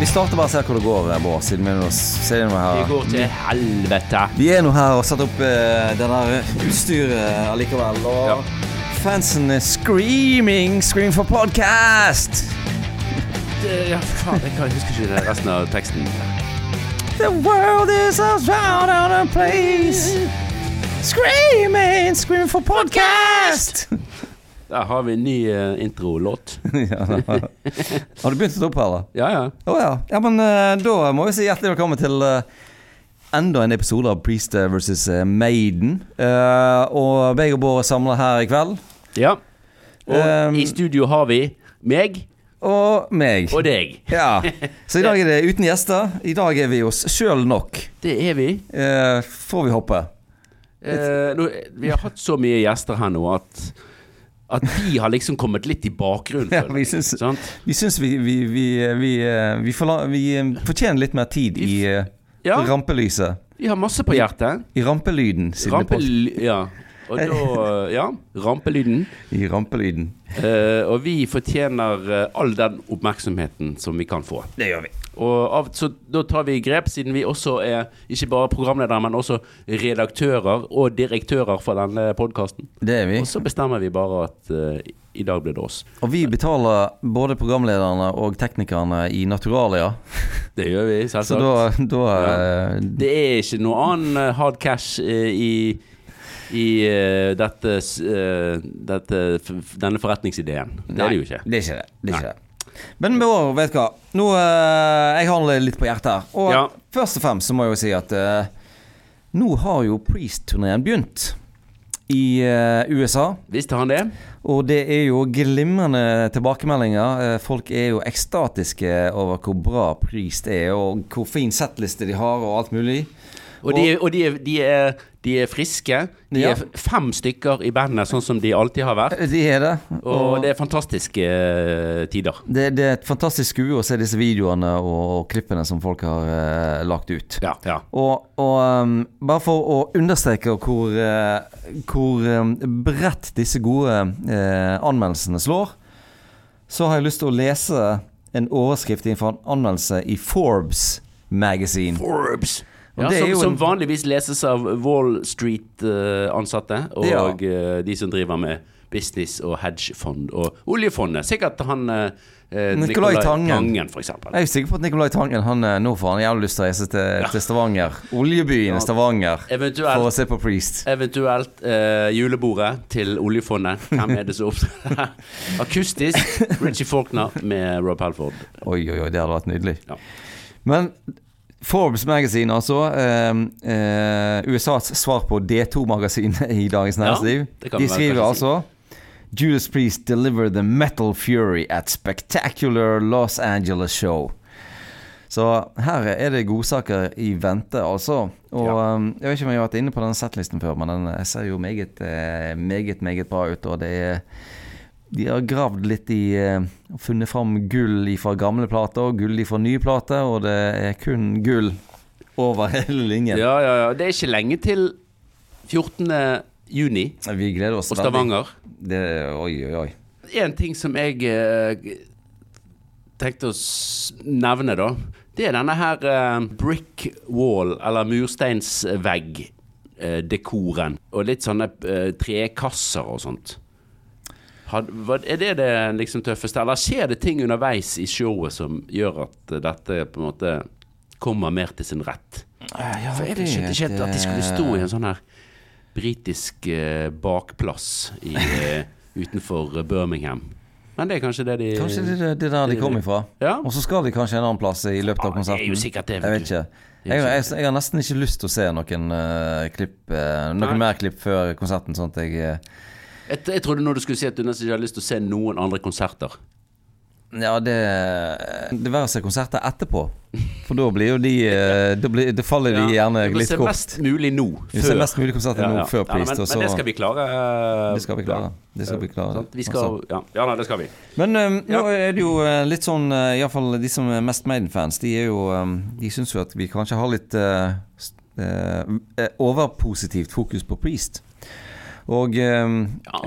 Vi starter bare å se hvor det går, Bård, siden vi ser nå Det her. går til helvete. Vi er nå her og setter opp uh, denne utstyret allikevel. Og Ja. fansen er screaming, scream for podcast! Det- Ja, faen, jeg kan- jeg husker ikke resten av teksten. The world is a round of a place. Screaming, scream for podcast! Der har vi en ny eh, introlåt. ja, har du begynt å stå opp, eller? Ja, ja. Å ja. ja. Men eh, da må vi si hjertelig velkommen til eh, enda en episode av Priest versus eh, Maiden. Eh, og Begge og Bård er samla her i kveld. ja. Og Um, i studio har vi meg Og meg. og deg. Ja. Så i dag er det uten gjester. I dag er vi oss sjøl nok. Det er vi. Eh, får vi hoppe? Eh, nå, vi har hatt så mye gjester her nå at at vi har liksom kommet litt i bakgrunnen. Ja, vi syns, Sant? vi, syns vi, vi, vi, vi, eh, vi, forla- vi eh, fortjener litt mer tid i eh, Ja, rampelyset. vi har masse på hjertet. I rampelyden. siden det er pod- Rampel... Ja. Og da Ja, rampelyden. I rampelyden. Eh, og vi fortjener all den oppmerksomheten som vi kan få. Det gjør vi. Av, så da tar vi grep, siden vi også er ikke bare programledere, men også redaktører og direktører for denne podkasten. Det er vi. Og så bestemmer vi bare at uh, i dag blir det oss. Og vi betaler både programlederne og teknikerne i naturalia. Det gjør vi, Så selvsagt. da, da Ja. eh, Det er ikke noe annen eh, hard cash i i uh, dette, eh, dette, denne forretningsideen. Det er det jo ikke. Det er ikke det. det, er ikke det. Men Bård, vet du hva. Nå, eh, jeg har litt på hjertet her. Og Ja. først og fremst så må jeg jo si at eh, nå har jo Priest-turneen begynt i eh, USA. Visste han det? Og det er jo glimrende tilbakemeldinger. Eh, folk er jo ekstatiske over hvor bra Priest er, og hvor fin settliste de har, og alt mulig. Og, de, og de, de, er, de er friske. De Ja. er fem stykker i bandet, sånn som de alltid har vært. De er det. Og det er fantastiske eh, tider. Det, det er et fantastisk skue å se disse videoene og, og klippene som folk har uh, lagt ut. Ja, ja. Og, og um, bare for å understreke hvor, uh, hvor um, bredt disse gode anmeldelsene slår, så har jeg lyst til å lese en overskrift fra en anmeldelse i Forbes Magazine. Forbes. Ja, som, jo som vanligvis leses av Wall Street-ansatte og Ja. uh, de som driver med business og hedgefond og oljefondet. Sikkert han eh, eh, Nicolai Tangen. Tangen, for eksempel. Jeg er sikker på at Nicolai Tangen han, eh, nå får han jævlig lyst til å reise til, til Stavanger. Oljebyen Stavanger. For å se på Priest. eventuelt uh, julebordet til oljefondet. Hvem er det som opptrer? Akustisk. Richie Faulkner med Rob Halford. Oi, oi, oi, det hadde vært nydelig. Ja. Men Forbes Magazine, altså. Eh, eh, USAs svar på D2-magasinet i Dagens Næringsliv. Ja, De skriver altså Judas Priest deliver the metal fury at spectacular Los Angeles show. Så her er det godsaker i vente, altså. Og Ja. um, Jeg vet ikke om jeg har vært inne på den settlisten før, men den ser jo meget, eh, meget, meget bra ut. Og det er De har gravd litt i eh, og funnet fram gull fra gamle plater og gull fra nye plater, og det er kun gull over hele linjen. Ja, ja, ja. Det er ikke lenge til 14. juni Vi gleder oss og Stavanger. Det, oi, oi, oi. En ting som jeg eh, tenkte å nevne, da, det er denne her eh, brick wall, eller mursteinsvegg-dekoren. og litt sånne eh, trekasser og sånt. Er det det liksom tøffeste, eller skjer det ting underveis i showet som gjør at eh, dette på en måte kommer mer til sin rett? Ja, For jeg skjønte ikke at de skulle stå i en sånn her britisk eh, bakplass i, eh, utenfor Birmingham. Men det er kanskje det de Kanskje det er det er der de kom ifra. Ja. Og så skal de kanskje en annen plass i løpet av Ja, det er konserten. jo sikkert det, Jeg vet ikke. Jeg, jeg, jeg har nesten ikke lyst til å se noen uh, klipp uh, Noen Nei. mer klipp før konserten, sånn at jeg eh, Jeg, jeg trodde nå du skulle si at du nesten ikke har lyst til å se noen andre konserter. Ja, det Det være seg konserter etterpå. For da blir jo de eh, Da, blir, da faller de gjerne ja, litt kort. se ser mest mulig nå. Vi ser mest mulig konserter nå før Ja, Priest, men, men det skal vi klare. eh, Det skal vi klare. Det skal vi klare. Vi skal, ja, ja, nei, det skal vi. Men eh, nå er det jo eh, litt sånn uh, Iallfall de som er mest Maiden-fans, de er jo eh, De syns jo at vi kanskje har litt uh, eh, eh, overpositivt fokus på Priest. Og eh,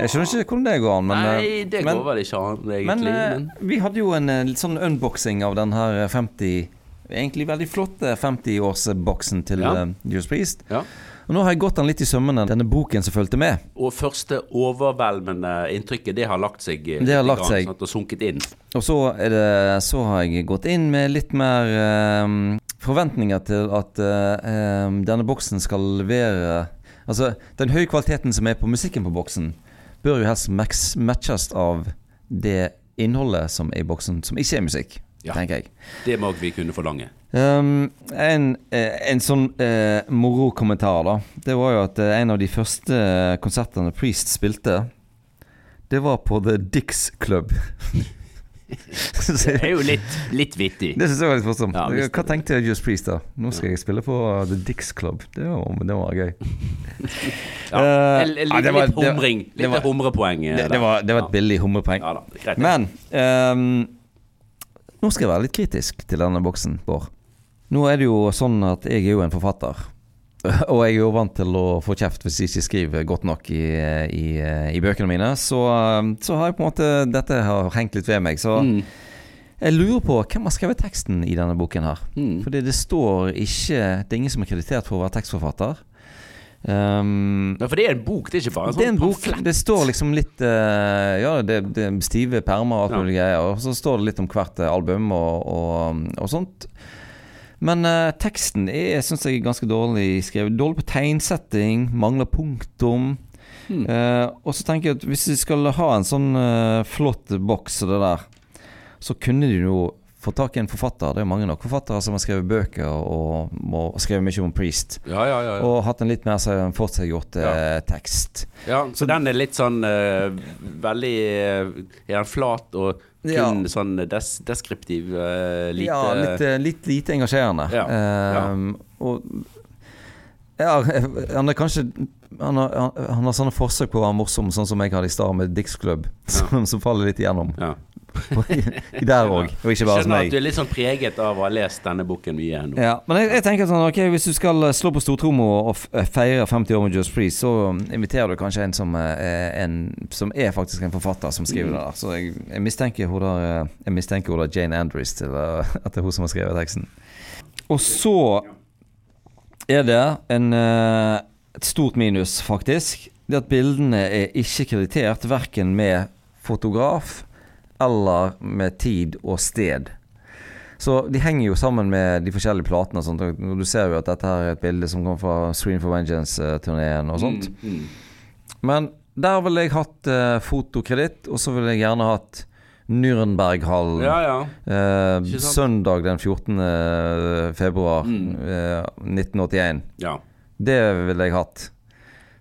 jeg skjønner ikke hvordan det går an, men eh, Nei, det går men, vel ikke an, egentlig. men, eh, Men, vi hadde jo en eh, litt sånn unboxing av den her 50 Egentlig veldig flotte 50-årsboksen til Ja. Judas Priest. ja. Og nå har jeg gått den litt i sømmene, denne boken som fulgte med. Og første overveldende inntrykket, det har lagt seg eh, Det har lagt seg. Sånn og sunket inn. Og så, det, så har jeg gått inn med litt mer eh, forventninger til at uh, eh, denne boksen skal levere Altså, den høye kvaliteten som er på musikken på boksen, bør jo helst matches av det innholdet som er i boksen, som ikke er musikk, Ja. tenker jeg. Det må vi kunne forlange. Um, en, eh, en sånn uh, moro-kommentar, da. Det var jo at eh, en av de første konsertene Priest spilte, det var på The Dix Club. Det er jo litt, litt vittig. Det syns jeg var litt morsomt. Ja. Hva tenkte Just Priest da? Nå skal jeg spille på The Dix Club. Det var, det var gøy. Ja, uh, l- l- ja, det var- litt det- det var- humrepoeng. eh, Det, det, var, et billig humrepoeng. Ja. Men um, nå skal jeg være litt kritisk til denne boksen, Bård. Nå er det jo sånn at jeg er jo en forfatter. Og jeg er jo vant til å få kjeft hvis jeg ikke skriver godt nok i, i, i bøkene mine. Så, så har jeg på en måte Dette har hengt litt ved meg. Så Mm. jeg lurer på hvem har skrevet teksten i denne boken her. Mm. Fordi det står ikke Det er ingen som er kreditert for å være tekstforfatter. Um, Ja, for det er en bok, det er ikke bare en det sånn en bok. Det står liksom litt uh, Ja, det, det er stive permer og alt Ja. mulig greier. Og så står det litt om hvert album og, og, og sånt. Men uh, teksten er, syns jeg er ganske dårlig skrevet. Dårlig på tegnsetting, mangler punktum. Hmm. Uh, og så tenker jeg at hvis vi skal ha en sånn uh, flott boks som det der, så kunne de jo få tak i en forfatter. Det er jo mange nok forfattere som har skrevet bøker og, og skrevet mye om Priest. Ja, ja, ja. Og hatt en litt mer sånn forseggjort eh, tekst. ja så den er litt sånn eh, veldig den flat og kun sånn des deskriptiv? eh, lite Ja, litt, litt lite engasjerende. Ehm, og ja, han er kanskje han har, han, han har sånne forsøk på å være morsom, sånn som jeg hadde i stad med Dix Club, som, som faller litt igjennom. ja. Der òg, og ikke bare hos meg. at du er litt sånn preget av å ha lest denne boken mye nå. Ja, men jeg, jeg tenker sånn, ok, hvis du skal slå på stortromma og feire 50 år med Just Priest, så inviterer du kanskje en som, eh, en, som er faktisk en forfatter som skriver Mm. det der. Så jeg, jeg mistenker hun der, eh, jeg mistenker hun der Jane Andrews til eh, at det er hun som har skrevet teksten. Og så er det en, eh, et stort minus, faktisk. Det at bildene er ikke kreditert, verken med fotograf eller med tid og sted. Så de henger jo sammen med de forskjellige platene. og sånt, og Du ser jo at dette her er et bilde som kommer fra Screen for Vengeance-turneen og sånt. Mm, mm. Men der ville jeg hatt eh, fotokreditt, og så ville jeg gjerne hatt Nürnberghallen. Ja, ja. Eh, søndag den 14. februar Mm. eh, 1981. ja. Det ville jeg hatt.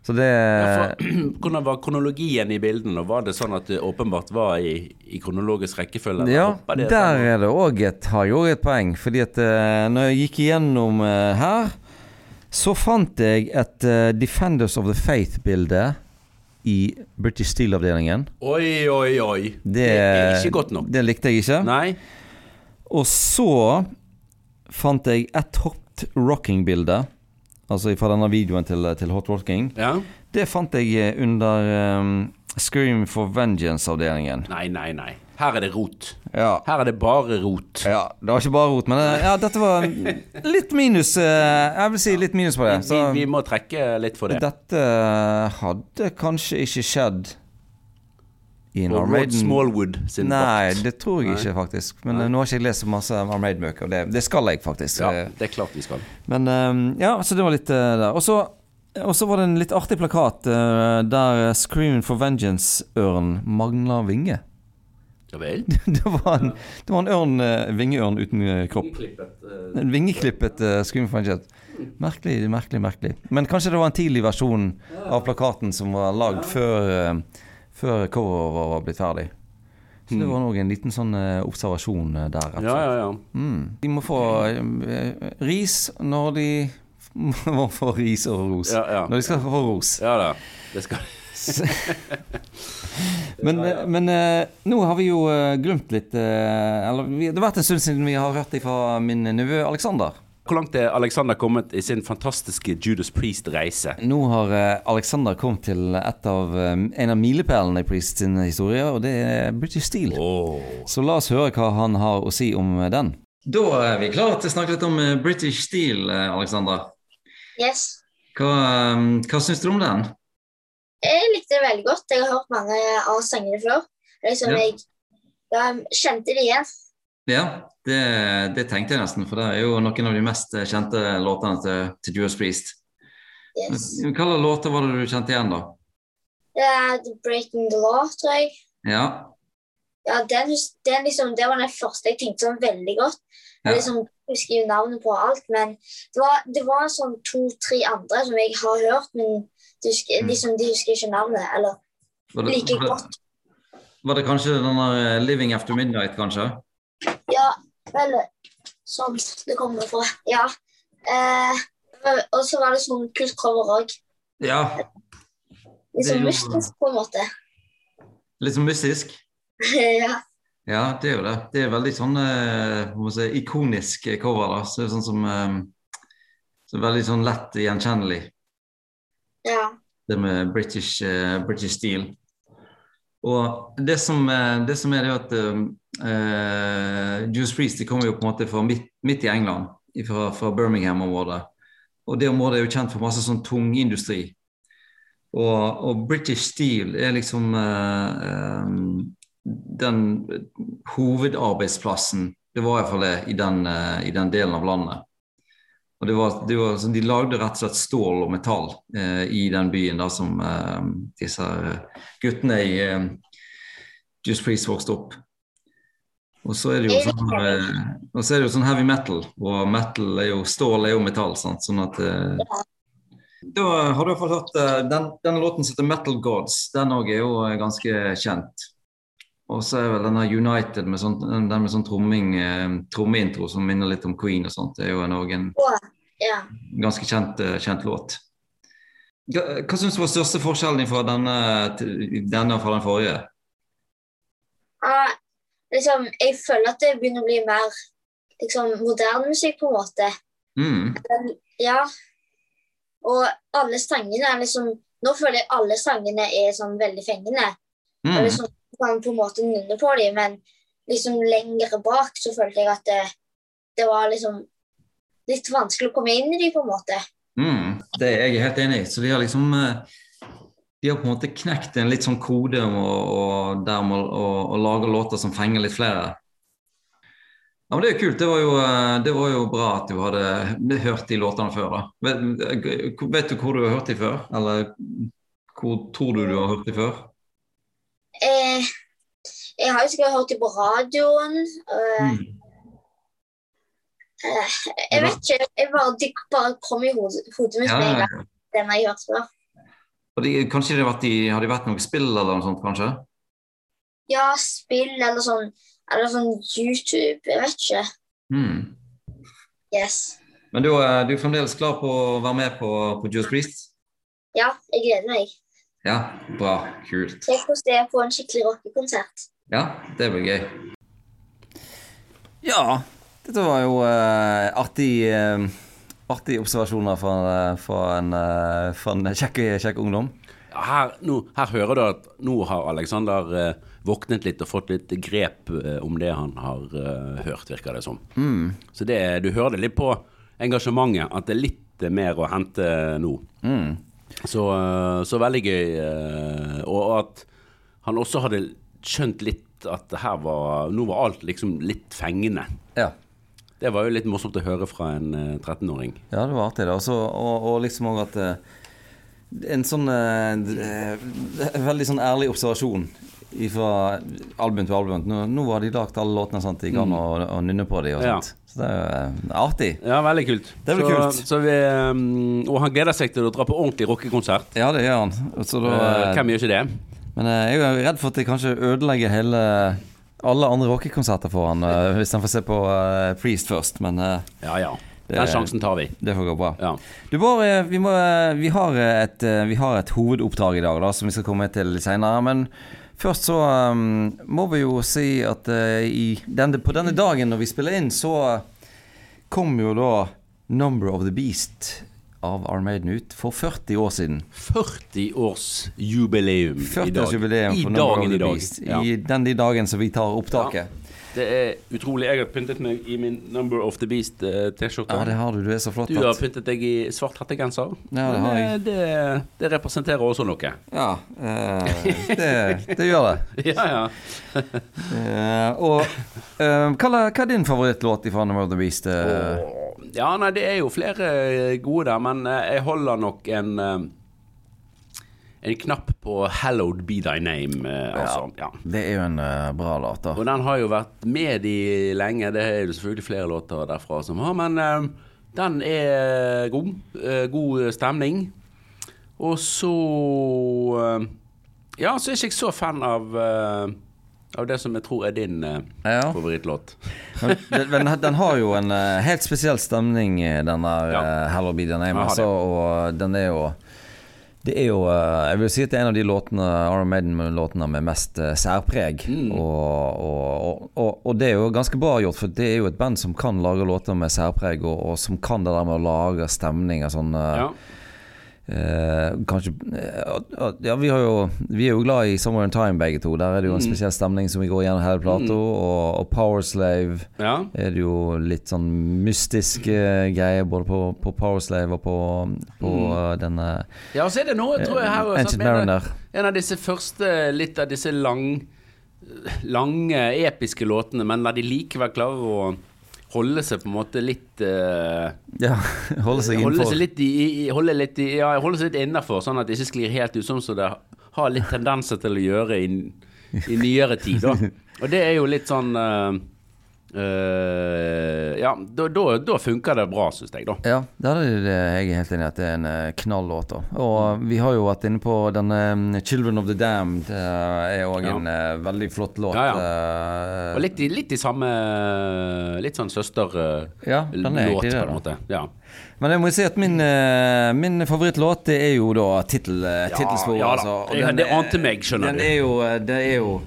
Så det Ja, for, hvordan var kronologien i bildene? Var det sånn at det åpenbart var i, i kronologisk rekkefølge? Ja, der sammen? er det òg et, har jeg òg et poeng. Fordi at eh, når jeg gikk igjennom eh, her, så fant jeg et eh, Defenders of the Faith-bilde i British Steel-avdelingen. Oi, oi, oi. Det, Det er ikke godt nok. Det likte jeg ikke. Nei? Og så fant jeg et hot rocking-bilde. Altså fra denne videoen til, til Hot Walking, Ja? Det fant jeg eh, under um, Scream for Vengeance-avdelingen. Nei, nei, nei. Her er det rot. Ja. Her er det bare rot. Ja, det var ikke bare rot, men eh, ja, dette var litt minus eh, Jeg vil si litt minus på det. Så vi, vi må trekke litt for det. dette hadde kanskje ikke skjedd i en Og Rod Armaden Smallwood sin Nei, det tror jeg Nei. ikke, faktisk. Men Nei. eh, nå har ikke jeg lest så masse Armaden-bøker, det, det skal jeg faktisk. Ja, Eh, det er klart vi skal. Men eh, ja, så det var litt der. Og så og så var det en litt artig plakat der Screaming for Vengeance-ørnen Magna vinge. Ja vel? det, var en, det var en ørn, vingeørn uten kropp. En vingeklippet uh, Scream for Vengeance. Merkelig, merkelig, merkelig. Men kanskje det var en tidlig versjon av plakaten som var lagd før, før coveret var blitt ferdig. Så det Mm. var nok en liten sånn eh, observasjon eh, der. Ja, ja, ja. Mm. De må få eh, ris når de må få ris og ros. Ja, ja. Når de skal få ros. Ja da. Det skal Men, men nå har vi jo glemt litt Eller det har vært en stund siden vi har hørt fra min nevø Alexander. Hvor langt er Alexander kommet i sin fantastiske Judas Priest-reise? Nå har eh, Alexander kommet til et av, eh, en av milepælene i Priest sin historie, og det er British Steel. Oh. Så la oss høre hva han har å si om den. Da er vi klare til å snakke litt om eh, British Steel, Alexander. Yes. Hva, hva syns du om den? Jeg likte det veldig godt. Jeg har hørt mange av sangene før. Liksom, ja. Jeg, jeg kjente det igjen. Ja, det, det, tenkte jeg nesten, for det er jo noen av de mest kjente låtene til, til Juice Priest. Yes. Hva slags låter var det du kjente igjen, da? Det er The Breaking the Law, tror jeg. Ja. Ja, den, den liksom, Det var den første jeg tenkte sånn veldig godt. Jeg liksom, husker jo navnet på alt, men det var, det var sånn to-tre andre som jeg har hørt, men de husker, mm. liksom, de husker ikke navnet. Eller det, like godt. Var det kanskje denne eh, 'Living After Midnight', kanskje? Ja, vel sånn det kommer fra. Ja. Eh, og så var det sånn kult cover òg. Ja. Litt sånn mystisk, på en måte. Litt sånn mystisk? ja. Ja, det er jo det. Det er veldig sånn eh, si, ikonisk cover. da, så det er sånn som eh, så Veldig sånn lett gjenkjennelig. Ja. Det med British, uh, British Steel. Og det som, det som er det at uh, Juice Freeze de kommer jo på en måte fra midt, midt i England, fra, fra Birmingham-området. Og det området er jo kjent for masse sånn tungindustri. Og, og British Steel er liksom uh, um, den hovedarbeidsplassen. Det var iallfall det i den, uh, i den delen av landet. Og det var, det var, de lagde rett og slett stål og metall i den byen da som disse guttene i Juice Priest vokste opp. Og så er det jo sånn, eh, sånn heavy metal, og metal er jo stål er jo metall. Sant? Sånn at eh, Da har du iallfall hørt eh, den, denne låten som heter 'Metal Gods'. Den òg er jo ganske kjent. Og så er vel denne United med sånn, den med sånn tromming, trommeintro som minner litt om Queen og sånt. Det er jo en, en ja. Ganske kjent, kjent låt. Hva, hva syns du var største forskjellen fra denne, denne og fra den forrige? Uh, liksom, jeg føler at det begynner å bli mer liksom, moderne musikk, på en måte. Mm. ja. Og alle sangene er liksom Nå føler jeg alle sangene er sånn veldig fengende. Mm. Og liksom, kan på en måte nynne på dem, men liksom lenger bak så følte jeg at det, det var liksom litt vanskelig å komme inn i dem, på en måte. Mm, det er jeg helt enig i. Så de har liksom eh, de har på en måte knekt en litt sånn kode om å, og dermed å, å, lage låter som fenger litt flere. Ja, men Det er kult. Det var, jo, eh, det var jo bra at du hadde hørt de låtene før. da. Vet, vet, du hvor du har hørt de før? Eller hvor tror du du har hørt de før? Eh, jeg har jo sikkert hørt de på radioen. Øh, mm. Eh, jeg vet ikke. Jeg bare, de bare kom i hodet, hodet mitt med en gang. Den har jeg hørt før. De, kanskje det har vært, i, har det vært noe spill eller noe sånt, kanskje? Ja, spill eller sånn Eller sånn YouTube. Jeg vet ikke. Mm. Yes. Men du, er fremdeles klar på å være med på, på Juice Priest? Ja, jeg gleder meg. Ja, bra. Kult. Se hvordan det er på en skikkelig rockekonsert. Ja, det blir gøy. Ja, dette var jo uh, artig, uh, artig observasjoner fra, uh, fra en, fra en kjekk, kjekk ungdom. Her, nå, her, hører du at nå har Aleksander våknet litt og fått litt grep om det han har hørt, virker det som. Mm. Så det, du hører det litt på engasjementet, at det er litt mer å hente nå. Mm. Så, så, veldig gøy. Og at han også hadde skjønt litt at her var, nå var alt liksom litt fengende. Ja. Det var jo litt morsomt å høre fra en 13-åring. Eh, ja, det var artig. det. Også, og, og, liksom òg at uh, En sånn uh, Veldig sånn ærlig observasjon fra album til album. Nå, nå har de lagd alle låtene sant? i gang mm. og, og nynner på dem. Ja. Så det er jo artig. Ja, veldig kult. Det blir så, kult. Så vi, og han gleder seg til å dra på ordentlig rockekonsert. Ja, det gjør han. Da, hvem gjør ikke det? Men jeg er jo redd for at det kanskje ødelegger hele alle andre rockekonserter for han uh, hvis han får se på uh, Priest først, men uh, Ja, ja. Det, Den sjansen tar vi. Det får gå bra. Ja. Du, Bård, vi, må, vi, har et, vi har et hovedoppdrag i dag da, som vi skal komme til senere. Men først så um, må vi jo si at denne, på denne dagen når vi spiller inn, så kom jo da 'Number of the Beast' av Armaden ut for 40 år siden. 40 års jubileum 40 i dag. jubileum I dagen i dag. Ja. I den de dagen som vi tar opptaket. Det er utrolig. Jeg har pyntet meg i min Number of the Beast-T-skjorte. Ja, det har du. Du er så flott. du har pyntet deg i svart hettegenser. Ja, det har jeg. Eh, Det, det representerer også noe. Ja, eh, det, det gjør det. Ja, ja. Eh, og eh, hva, er- hva er din favorittlåt fra Number of the Beast? eh? Åh, Ja, nei, det er jo flere gode der, men eh, jeg holder nok en eh, En knapp på 'Hallowed Be Thy Name'. eh, Altså, ja. Det er jo en eh, bra låt, da. Og den har jo vært med i lenge. Det er jo selvfølgelig flere låter derfra som har, men eh, den er god. Eh, god stemning. Og så eh, Ja, så er ikke jeg så fan av eh, av det som jeg tror er din eh, Ja. favorittlåt. Men den, den, har jo en eh, helt spesiell stemning, eh, den der Ja. uh, 'Hello Be The Name'. Altså, og den er jo det er jo eh, Jeg vil si at det er en av de låtene Iron Maiden-låtene med mest eh, særpreg. Mm. Og, og, og, og det er jo ganske bra gjort, for det er jo et band som kan lage låter med særpreg, og, som kan det der med å lage stemning og sånn. eh, Ja. Eh, kanskje eh, Ja, vi, har jo, vi er jo glad i 'Somewhere in Time', begge to. Der er det jo en Mm. spesiell stemning som vi går gjennom hele plata. Og, og 'Powerslave' ja. er det jo litt sånn mystiske greier både på, på Powerslave og på, på Mm. eh, denne Ja, og så er det noe, tror jeg, her Ancient sånn, Mariner. En av disse første, litt av disse lang, lange, episke låtene, men der de likevel klarer å holde seg på en måte litt uh, Ja, holde seg Holde seg litt, i, i, holde litt, i, ja, holde seg litt innenfor, sånn at det ikke sklir helt ut, sånn som det har litt tendenser til å gjøre i, i nyere tid. Da. Og det er jo litt sånn eh, eh, Ja, da, da, da funker det bra, syns jeg, da. Ja, der er det, jeg er helt enig i at det er en eh, knallåt. da. Og vi har jo vært inne på denne mm, 'Children of the Damned'. Uh, er òg Ja. en uh, veldig flott låt. Ja, ja. Og litt litt i samme Litt sånn søsterlåt, Ja, den er egentlig på en måte. Ja. Men jeg må si at min, eh, min favorittlåt det er jo da tittel, eh, tittelsporet. ja altså. Det ante meg, skjønner den du. Er jo, eh, det er jo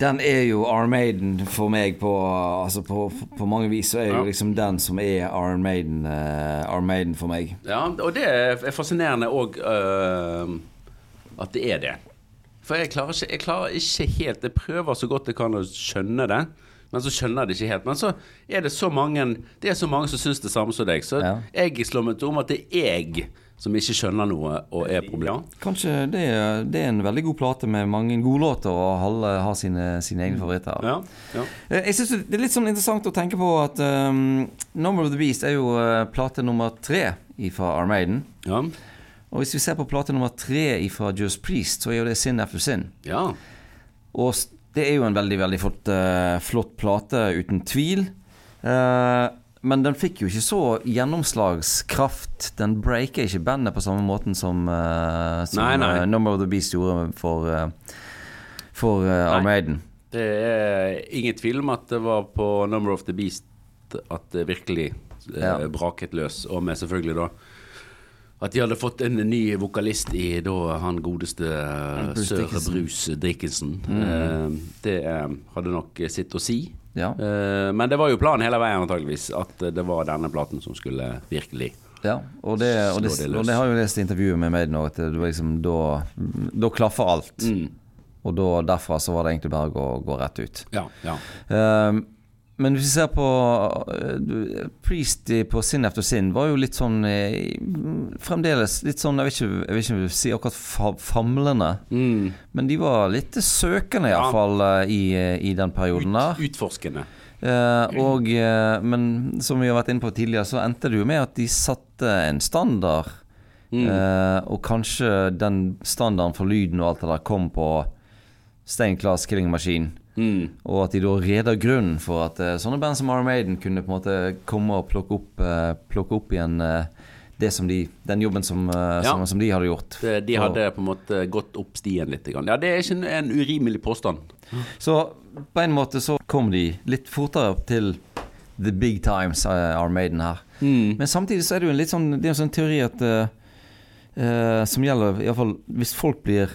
Den er jo armaden Maiden for meg på Altså på, på mange vis så er jo Ja. liksom den som er armaden Maiden, eh, Iron Maiden for meg. Ja, og det er fascinerende òg at det er det. For jeg klarer, ikke, jeg klarer ikke helt Jeg prøver så godt jeg kan å skjønne det, men så skjønner jeg det ikke helt. Men så er det så mange Det er så mange som syns det samme som deg, så Ja. jeg slår meg til om at det er jeg som ikke skjønner noe og er problemet. Kanskje det det er en veldig god plate med mange gode låter, og alle har sine, sine egne favoritter. Ja, ja. Eh, Jeg synes Det er litt sånn interessant å tenke på at um, 'Number of the Beast' er jo eh, plate nummer tre fra Armaden. Ja. Og hvis vi ser på plate nummer tre fra Just Priest, så er jo det 'Sin After Sin'. ja. Og det er jo en veldig, veldig flott, eh, flott plate, uten tvil. Eh, men den fikk jo ikke så gjennomslagskraft. Den breaker ikke bandet på samme måten som, uh, som Nei, nei. Uh, Number of the Beast gjorde for, uh, for uh. Maiden. Det er ingen tvil om at det var på Number of the Beast at det virkelig Ja. braket løs. Og med selvfølgelig da at de hadde fått en ny vokalist i da han godeste eh, Bruce Dickinson. Mm. Det hadde nok sitt å si. Ja. Eh, men det var jo planen hele veien antageligvis at det var denne platen som skulle virkelig Ja, og det, og det, Slå det og det har jo lest intervjuet med Maiden òg, at det var liksom da, da klaffer alt. mm. Og da, derfra så var det egentlig bare å gå, gå rett ut. Ja. ja. Ehm, men hvis vi ser på Priest på Sin After Sin var jo litt sånn eh, Fremdeles litt sånn, jeg vil ikke, jeg vil ikke si akkurat fa famlende, Mm. men de var litt søkende Ja. iallfall uh, i, eh, i den perioden der. Ut, utforskende. Eh, og, men som vi har vært inne på tidligere, så endte det jo med at de satte en standard. Mm. Eh, og kanskje den standarden for lyden og alt det der kom på Stein Class Killing Machine. Mm. Og at de da reder grunnen for at uh, sånne band som Armaden kunne på en måte komme og plukke opp, uh, plukke opp igjen uh, det som de, den jobben som, Ja. som, som de hadde gjort. Det, de Og- hadde på en måte gått opp stien litt. Ja, det er ikke en, en urimelig påstand. Så på en måte så kom de litt fortere opp til the big times, Iron her. Mm. Men samtidig så er det jo en litt sånn, det er en sånn teori at Som gjelder iallfall hvis folk blir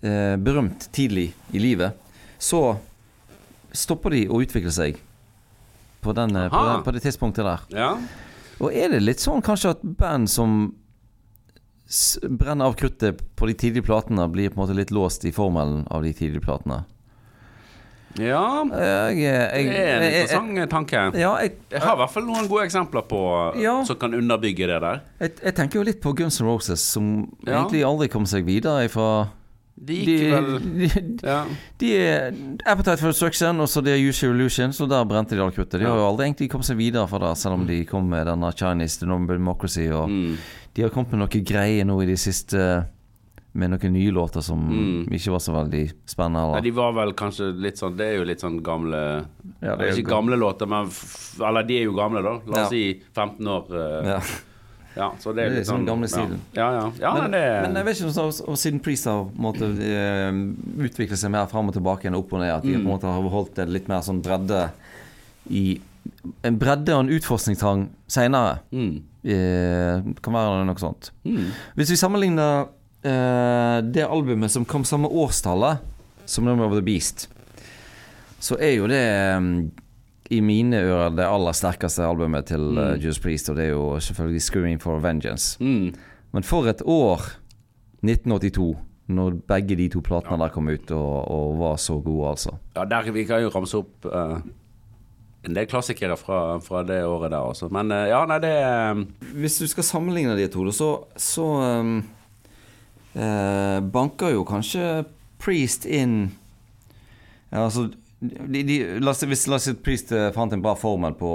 berømt tidlig i livet, så stopper de å utvikle seg på, den, eh, på, den, på det tidspunktet der. Ja. Og er det litt sånn kanskje at band som brenner av kruttet på de tidlige platene, blir på en måte litt låst i formelen av de tidlige platene? Ja, jeg, jeg, det er en interessant tanke. Ja, jeg, jeg, har i hvert fall noen gode eksempler på ja, som kan underbygge det der. Jeg, tenker jo litt på Guns N' Roses, som ja. egentlig aldri kom seg videre fra de gikk de, vel de, ja. de Appetite for Destruction og så de er Usual Illusion, så der brente de all kruttet. De har jo aldri egentlig kommet seg videre fra det, selv om de kom med denne Chinese Democracy. Og mm. de har kommet med noe greier nå i de siste med noen nye låter som mm. ikke var så veldig spennende. Eller? Nei, de var vel kanskje litt sånn Det er jo litt sånn gamle ja, det Ikke gamle låter, men Eller de er jo gamle, da. La oss ja. si 15 år. Uh, ja. Ja. så det er, det er sånn, gamle stilen. Ja, ja. ja men, det, men, jeg vet ikke om så, siden Priest har måtte, uh, utvikle seg mer fram og tilbake enn opp og ned, at de mm. på en måte har holdt det litt mer sånn bredde i En bredde og en utforskningstrang seinere. Mm. Uh, kan være noe sånt. Mm. Hvis vi sammenligner uh, det albumet som kom samme årstallet som Number of the Beast, så er jo det um, i mine ører det aller sterkeste albumet til uh, Juice Priest, og det er jo selvfølgelig 'Screaming for Vengeance'. Mm. Men for et år, 1982, når begge de to platene ja. der kom ut og, og, var så gode, altså. Ja, der vi kan jo ramse opp uh, en del klassikere fra, fra, det året der også. Men uh, ja, nei, det um... Hvis du skal sammenligne de to, så, så um eh, banker jo kanskje Priest inn ja, altså, de, de, la oss, Hvis la si Priest eh, fant en bra formel på,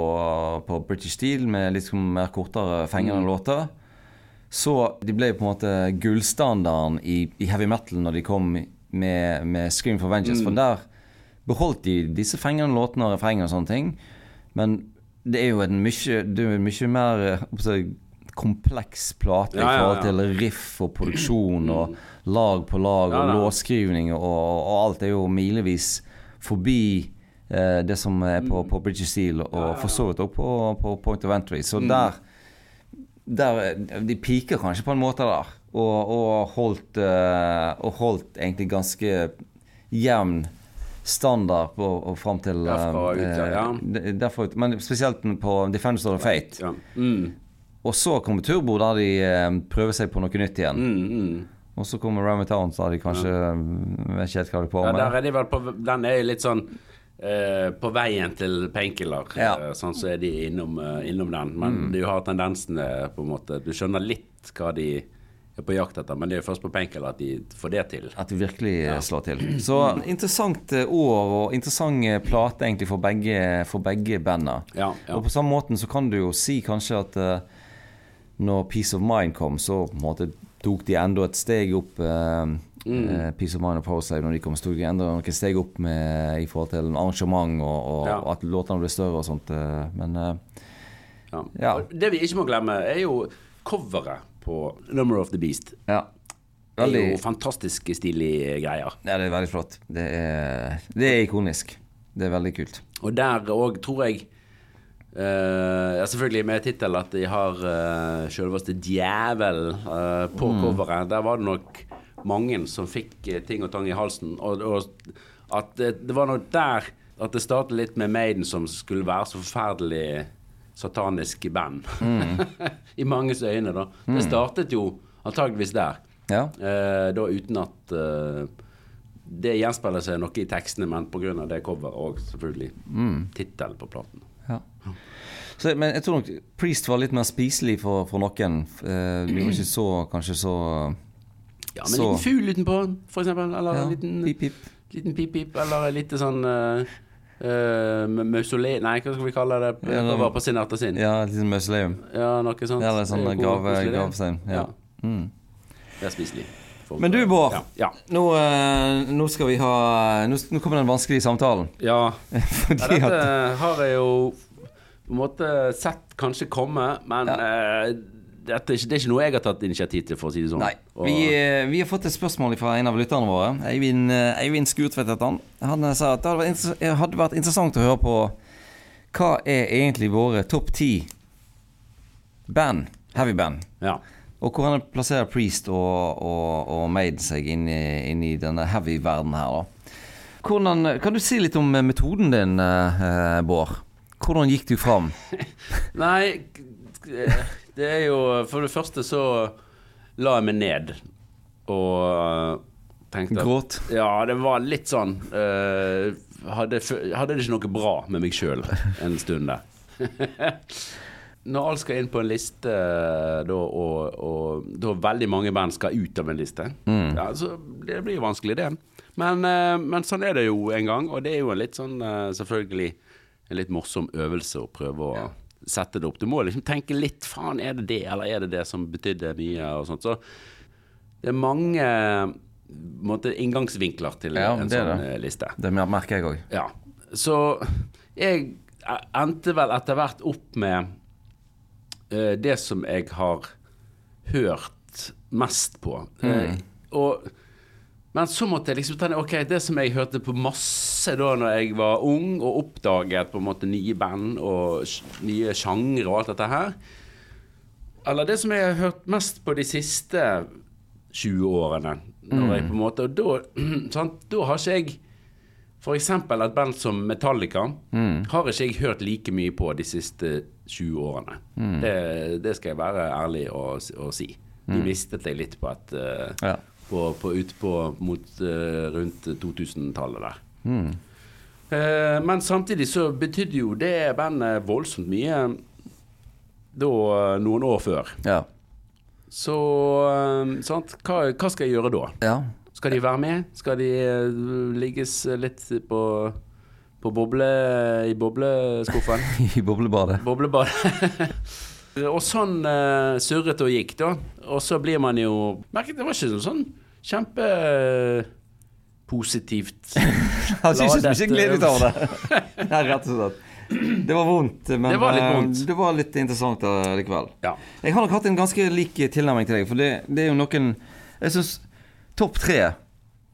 på British Steel med litt liksom mer kortere, fengende mm. låter, så de ble på en måte gullstandarden i, i, heavy metal når de kom med, med Scream for Vengeance. Mm. For der beholdt de disse fengende låtene og refrenger og sånne ting. Men det er jo en mye, det er mye mer eh, kompleks plate ja, i forhold til riff og produksjon og lag på lag og låtskrivning og, og, alt er jo milevis forbi eh, det som er på, på British Steel og for så vidt òg på, på, Point of Entry. Så mm. der, der De piker kanskje på en måte der, og, og holdt, uh, og holdt egentlig ganske jevn standard på, og fram til Derfra ut, ja. Uh, derfra men spesielt på Defenders of Fate. Ja. Mm. Og så kommer Turbo, der de eh, prøver seg på noe nytt igjen. Mm, mm. Og så kommer Rammy Town, så har de kanskje ja. Mm, vet ikke helt hva de på med. Ja, der er de vel på, den er litt sånn eh, på veien til Painkiller. Ja. Eh, sånn så er de innom, uh, innom den. Men mm. du har tendensene på en måte Du skjønner litt hva de er på jakt etter, men det er først på Painkiller at de får det til. At de virkelig eh, ja. slår til. Så interessant år og interessant plate egentlig for begge, for begge banda. Ja, og på samme måten så kan du jo si kanskje at uh, når Peace of Mind kom, så på en måte tok de enda et steg opp. Uh, mm. uh, Peace of Mind og Powerslave når de kom, de enda noen steg opp med, i forhold til arrangement og, og, ja. at låtene ble større og sånt. Uh, men ja. ja. Det vi ikke må glemme, er jo coveret på Number of the Beast. Ja. Veldig, det er jo fantastisk stilige greier. Ja, det er veldig flott. Det er, det er ikonisk. Det er veldig kult. Og der òg tror jeg Uh, ja, selvfølgelig med tittel at de har uh, selveste djevel uh, på mm. coveret. Der var det nok mange som fikk uh, ting og tang i halsen. Og, og at det, det, var nok der at det startet litt med Maiden, som skulle være så forferdelig satanisk band. Mm. I manges øyne, da. Mm. Det startet jo antageligvis der. Ja. da uten at det gjenspeiler seg noe i tekstene, men pga. det coveret og selvfølgelig mm. tittelen på platen. Ja. Så, men jeg tror nok Priest var litt mer spiselig for, for noen. Uh, de var ikke så kanskje så Ja, men en liten fugl utenpå, for eksempel. Eller en liten pip-pip. Liten pip-pip, eller litt sånn uh, Uh, mausoleum Nei, hva skal vi kalle det? Ja, det på sin etter sin. Ja, et lite mausoleum. Ja, noe sånt. Eller sånn gavestein. Ja. ja. Mm. Det er spiselig. Men du, Bård. Ja. Nå, uh, nå, skal vi ha Nå, nå kommer den vanskelige samtalen. Ja. Fordi ja dette at, har jeg jo på en måte sett kanskje komme, men ja. uh, dette, det er ikke noe jeg har tatt initiativ til, for å si det sånn. Nei. Vi, uh, vi, har fått et spørsmål fra en av lytterne våre. Eivind, Eivind Skurtvedt heter han. Han sa at det hadde vært, hadde vært, interessant å høre på hva er egentlig våre topp ti band, heavy band. Ja. Og hvordan plasserer Priest og, og, og Maiden seg inn i, inn i denne heavy-verdenen her, da. Hvordan, kan du si litt om metoden din, Bård? Hvordan gikk du fram? Nei, Det er jo For det første så la jeg meg ned og eh, tenkte Gråt. Ja, det var litt sånn eh, hadde, hadde det ikke noe bra med meg sjøl en stund der. Når alt skal inn på en liste, da, og, og da veldig mange band skal ut av en liste, ja, så det blir jo vanskelig, det. Men, eh, men sånn er det jo en gang, og det er jo en litt sånn eh, selvfølgelig en litt morsom øvelse å prøve å sette det opp. Du må liksom tenke litt Faen, er det det, eller er det det som betydde mye, og sånt. Så det er mange måte, inngangsvinkler til Ja, en sånn det. eh, liste. Det merker jeg òg. Ja. Så jeg endte vel etter hvert opp med det som jeg har hørt mest på. Eh, og, men så måtte jeg liksom tenke Ok, det som jeg hørte på masse da når jeg var ung og oppdaget på en måte nye band og nye sjangre og alt dette her Eller det som jeg har hørt mest på de siste 20 årene. Når jeg på en måte, og da, sant, da har ikke jeg F.eks. et band som Metallica har ikke jeg hørt like mye på de siste 20 årene. Det, det skal jeg være ærlig og, og si. De mistet deg litt på et uh, Ja. på, på, ut på mot uh, rundt 2000-tallet der. Eh, men samtidig så betydde jo det bandet voldsomt mye da noen år før. Ja. Så sant? Hva, hva skal jeg gjøre da? ja. Skal de være med? Skal de ligges litt på, på boble, i bobleskuffen? I boblebadet. Boblebadet. og sånn uh, surret og gikk, da. Og så blir man jo Merket det var ikke sånn kjempe eh, positivt. Han syns ikke Ladet, glede ut av det. Nei, rett og slett. Det var vondt, men Det var litt eh, vondt. det var litt interessant eh, likevel. Ja. Jeg har nok hatt en ganske lik tilnærming til deg, for det, det er jo noen Jeg syns topp tre,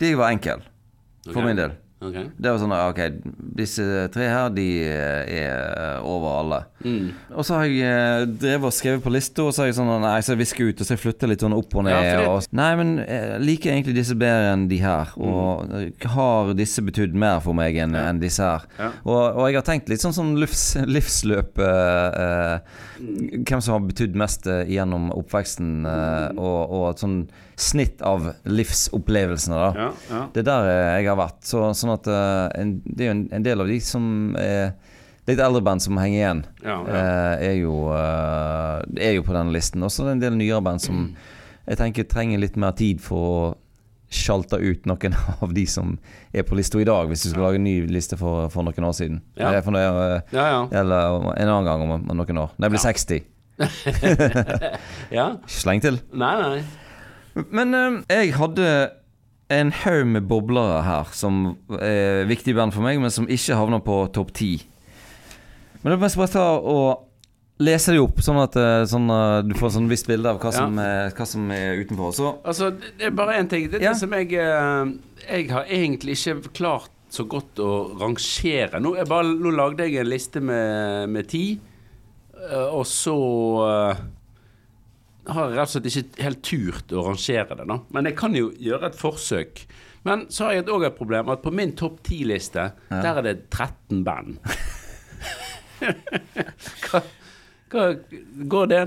de var enkel, for okay. min del. Ok. Det var sånn Ok, disse tre her, de eh, er over alle. Mm. Og så har jeg eh, drevet og skrevet på lista, og så har jeg sånn Nei, så visker jeg ut, og så jeg flytter litt sånn opp og ned. Ja, og, nei, men jeg liker egentlig disse bedre enn de her. Og Mm. har disse betydd mer for meg enn enn disse her? Ja. Og, og jeg har tenkt litt sånn sånn livs, livsløp eh, eh, Mm. Hvem som har betydd mest eh, gjennom oppveksten, eh, og, og sånn snitt av livsopplevelsene, da. Ja, ja. Det er der eh, jeg har vært. Så, sånn at eh, en, Det er jo en, en del av de som er litt eldre band som henger igjen, Ja, eh, er, jo, eh, er jo på denne listen. Og så er det en del nyere band som jeg tenker trenger litt mer tid for å sjalte ut noen av de som er på lista i dag, hvis du skal lage en ny liste for, for noen år siden. Eh, For noe, eh, Ja, ja. eller en annen gang om, om noen år. Når jeg blir Ja. 60. ja. Sleng til. Nei, nei. Men eh, jeg hadde en haug med boblere her som er viktige band for meg, men som ikke havner på topp ti. Men da må jeg bare ta og lese de opp, sånn at eh, sånn, eh, du får sånn visst bilde av hva, Ja. som, er, hva som er utenfor. Så Altså, det er bare én ting. Det er Ja. det som jeg eh, Jeg har egentlig ikke klart så godt å rangere. Nå, bare, nå lagde jeg en liste med, med ti, eh, og så eh, har rett og slett ikke helt turt å rangere det, da. Men jeg kan jo gjøre et forsøk. Men så har jeg òg et problem at på min topp ti-liste, der er det 13 band. hva, hva Går det?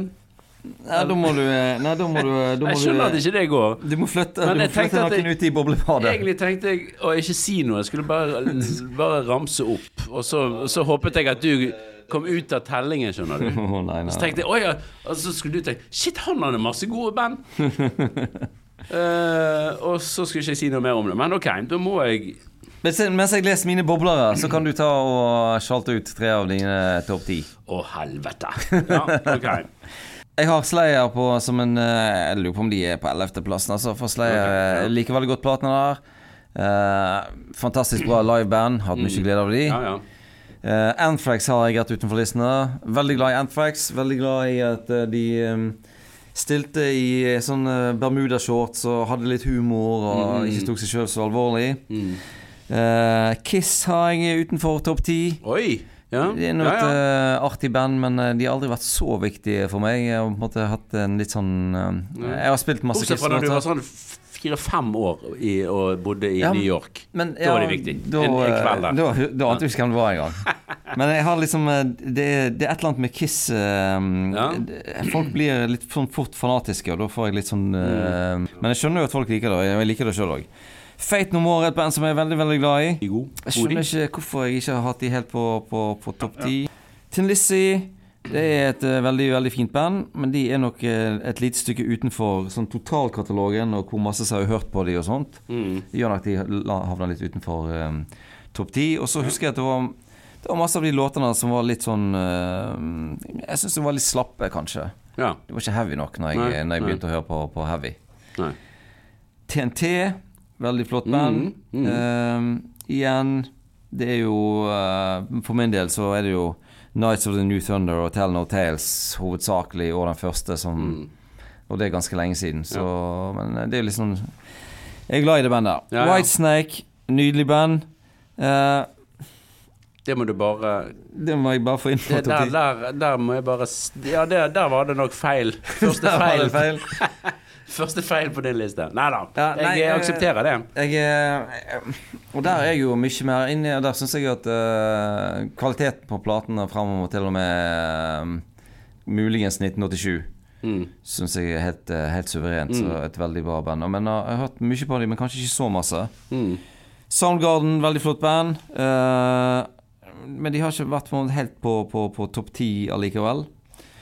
Nei, da må du Nei, da må du da må Jeg skjønner at ikke det går. du må flytte, Men du må flytte noen ut i boblebadet. Egentlig tenkte jeg å ikke si noe. Jeg skulle bare, bare ramse opp. Og så, så håpet jeg at du kom ut av tellingen, skjønner du. Oh, nei, nei. Så tenkte jeg, oi, ja. Og så skulle du tenke Shit, han hadde masse gode band! uh, og så skulle ikke jeg si noe mer om det. Men OK, da må jeg Mens jeg, leser mine boblere, så kan du ta og sjalte ut tre av dine topp ti. Å, helvete. Ja, OK. Jeg har Slayer på som en eh, Jeg lurer på om de er på 11.-plassen. Altså, for Slayer okay, ja. Veldig godt platene der. Eh, fantastisk bra liveband. Hatt mye glede av de. Ja, ja. Eh, Anthrax har jeg rett utenfor listene. Veldig glad i Anthrax. Veldig glad i at uh, de um, stilte i sånne Bermuda-shorts og hadde litt humor og ikke tok seg sjøl så alvorlig. Mm. Uh, Kiss har jeg utenfor topp ti. Ja, Det er nå ja, et ja. eh, artig band, men de har aldri vært så viktige for meg. Jeg har på en måte hatt en litt sånn Jeg har spilt masse Bortsett fra da du var sånn fire-fem år i, og bodde i Ja, New York. Men, Da er det viktig. Da, En- en kveld der. Da, da ante jeg ikke hvem det var engang. Men jeg har liksom eh, det, det er et eller annet med Kiss Ja. Folk blir litt sånn fort fanatiske, og da får jeg litt sånn Mm. eh, Men jeg skjønner jo at folk liker det, og jeg liker det sjøl òg. Fate No More er et band som jeg er veldig, veldig glad i. Jeg skjønner ikke hvorfor jeg ikke har hatt de helt på, på, på topp ti. Tin Lizzie det er et eh, veldig veldig fint band, men de er nok eh, et lite stykke utenfor sånn totalkatalogen og hvor masse som har hørt på de og sånt. Mm. Det gjør nok at de havner litt utenfor um, topp ti. Og så husker jeg at det var, det var masse av de låtene som var litt sånn uh, Jeg syns de var litt slappe, kanskje. Ja. Det var ikke heavy nok når jeg, Nei, når jeg nei. begynte å høre på, på heavy. Nei. TNT, veldig flott band. Mm, mm. Uh, igjen, det er jo uh, For min del så er det jo Nights of the New Thunder og Tell No Tales hovedsakelig, og den første som Mm. Og det er ganske lenge siden, så Men det er jo liksom Jeg er glad i det bandet. Ja, ja. Whitesnake, nydelig band. Uh, Det må du bare det må jeg bare få inn på der, der, der må jeg bare Ja, der, der var det nok feil. Første feil, feil. Første feil på din liste. Nei da. Ja, nei, jeg eh, aksepterer det. Jeg, eh, og der er jeg jo mye mer inni Og der syns jeg at uh, kvaliteten på platene framover til og med uh, muligens 1987 Mm. syns jeg er helt, uh, helt suverent. Så Mm. et veldig bra band. Men jeg har hørt mye på dem, men kanskje ikke så masse. Mm. Soundgarden, veldig flott band. eh, men de har ikke vært helt på, på, på topp ti allikevel.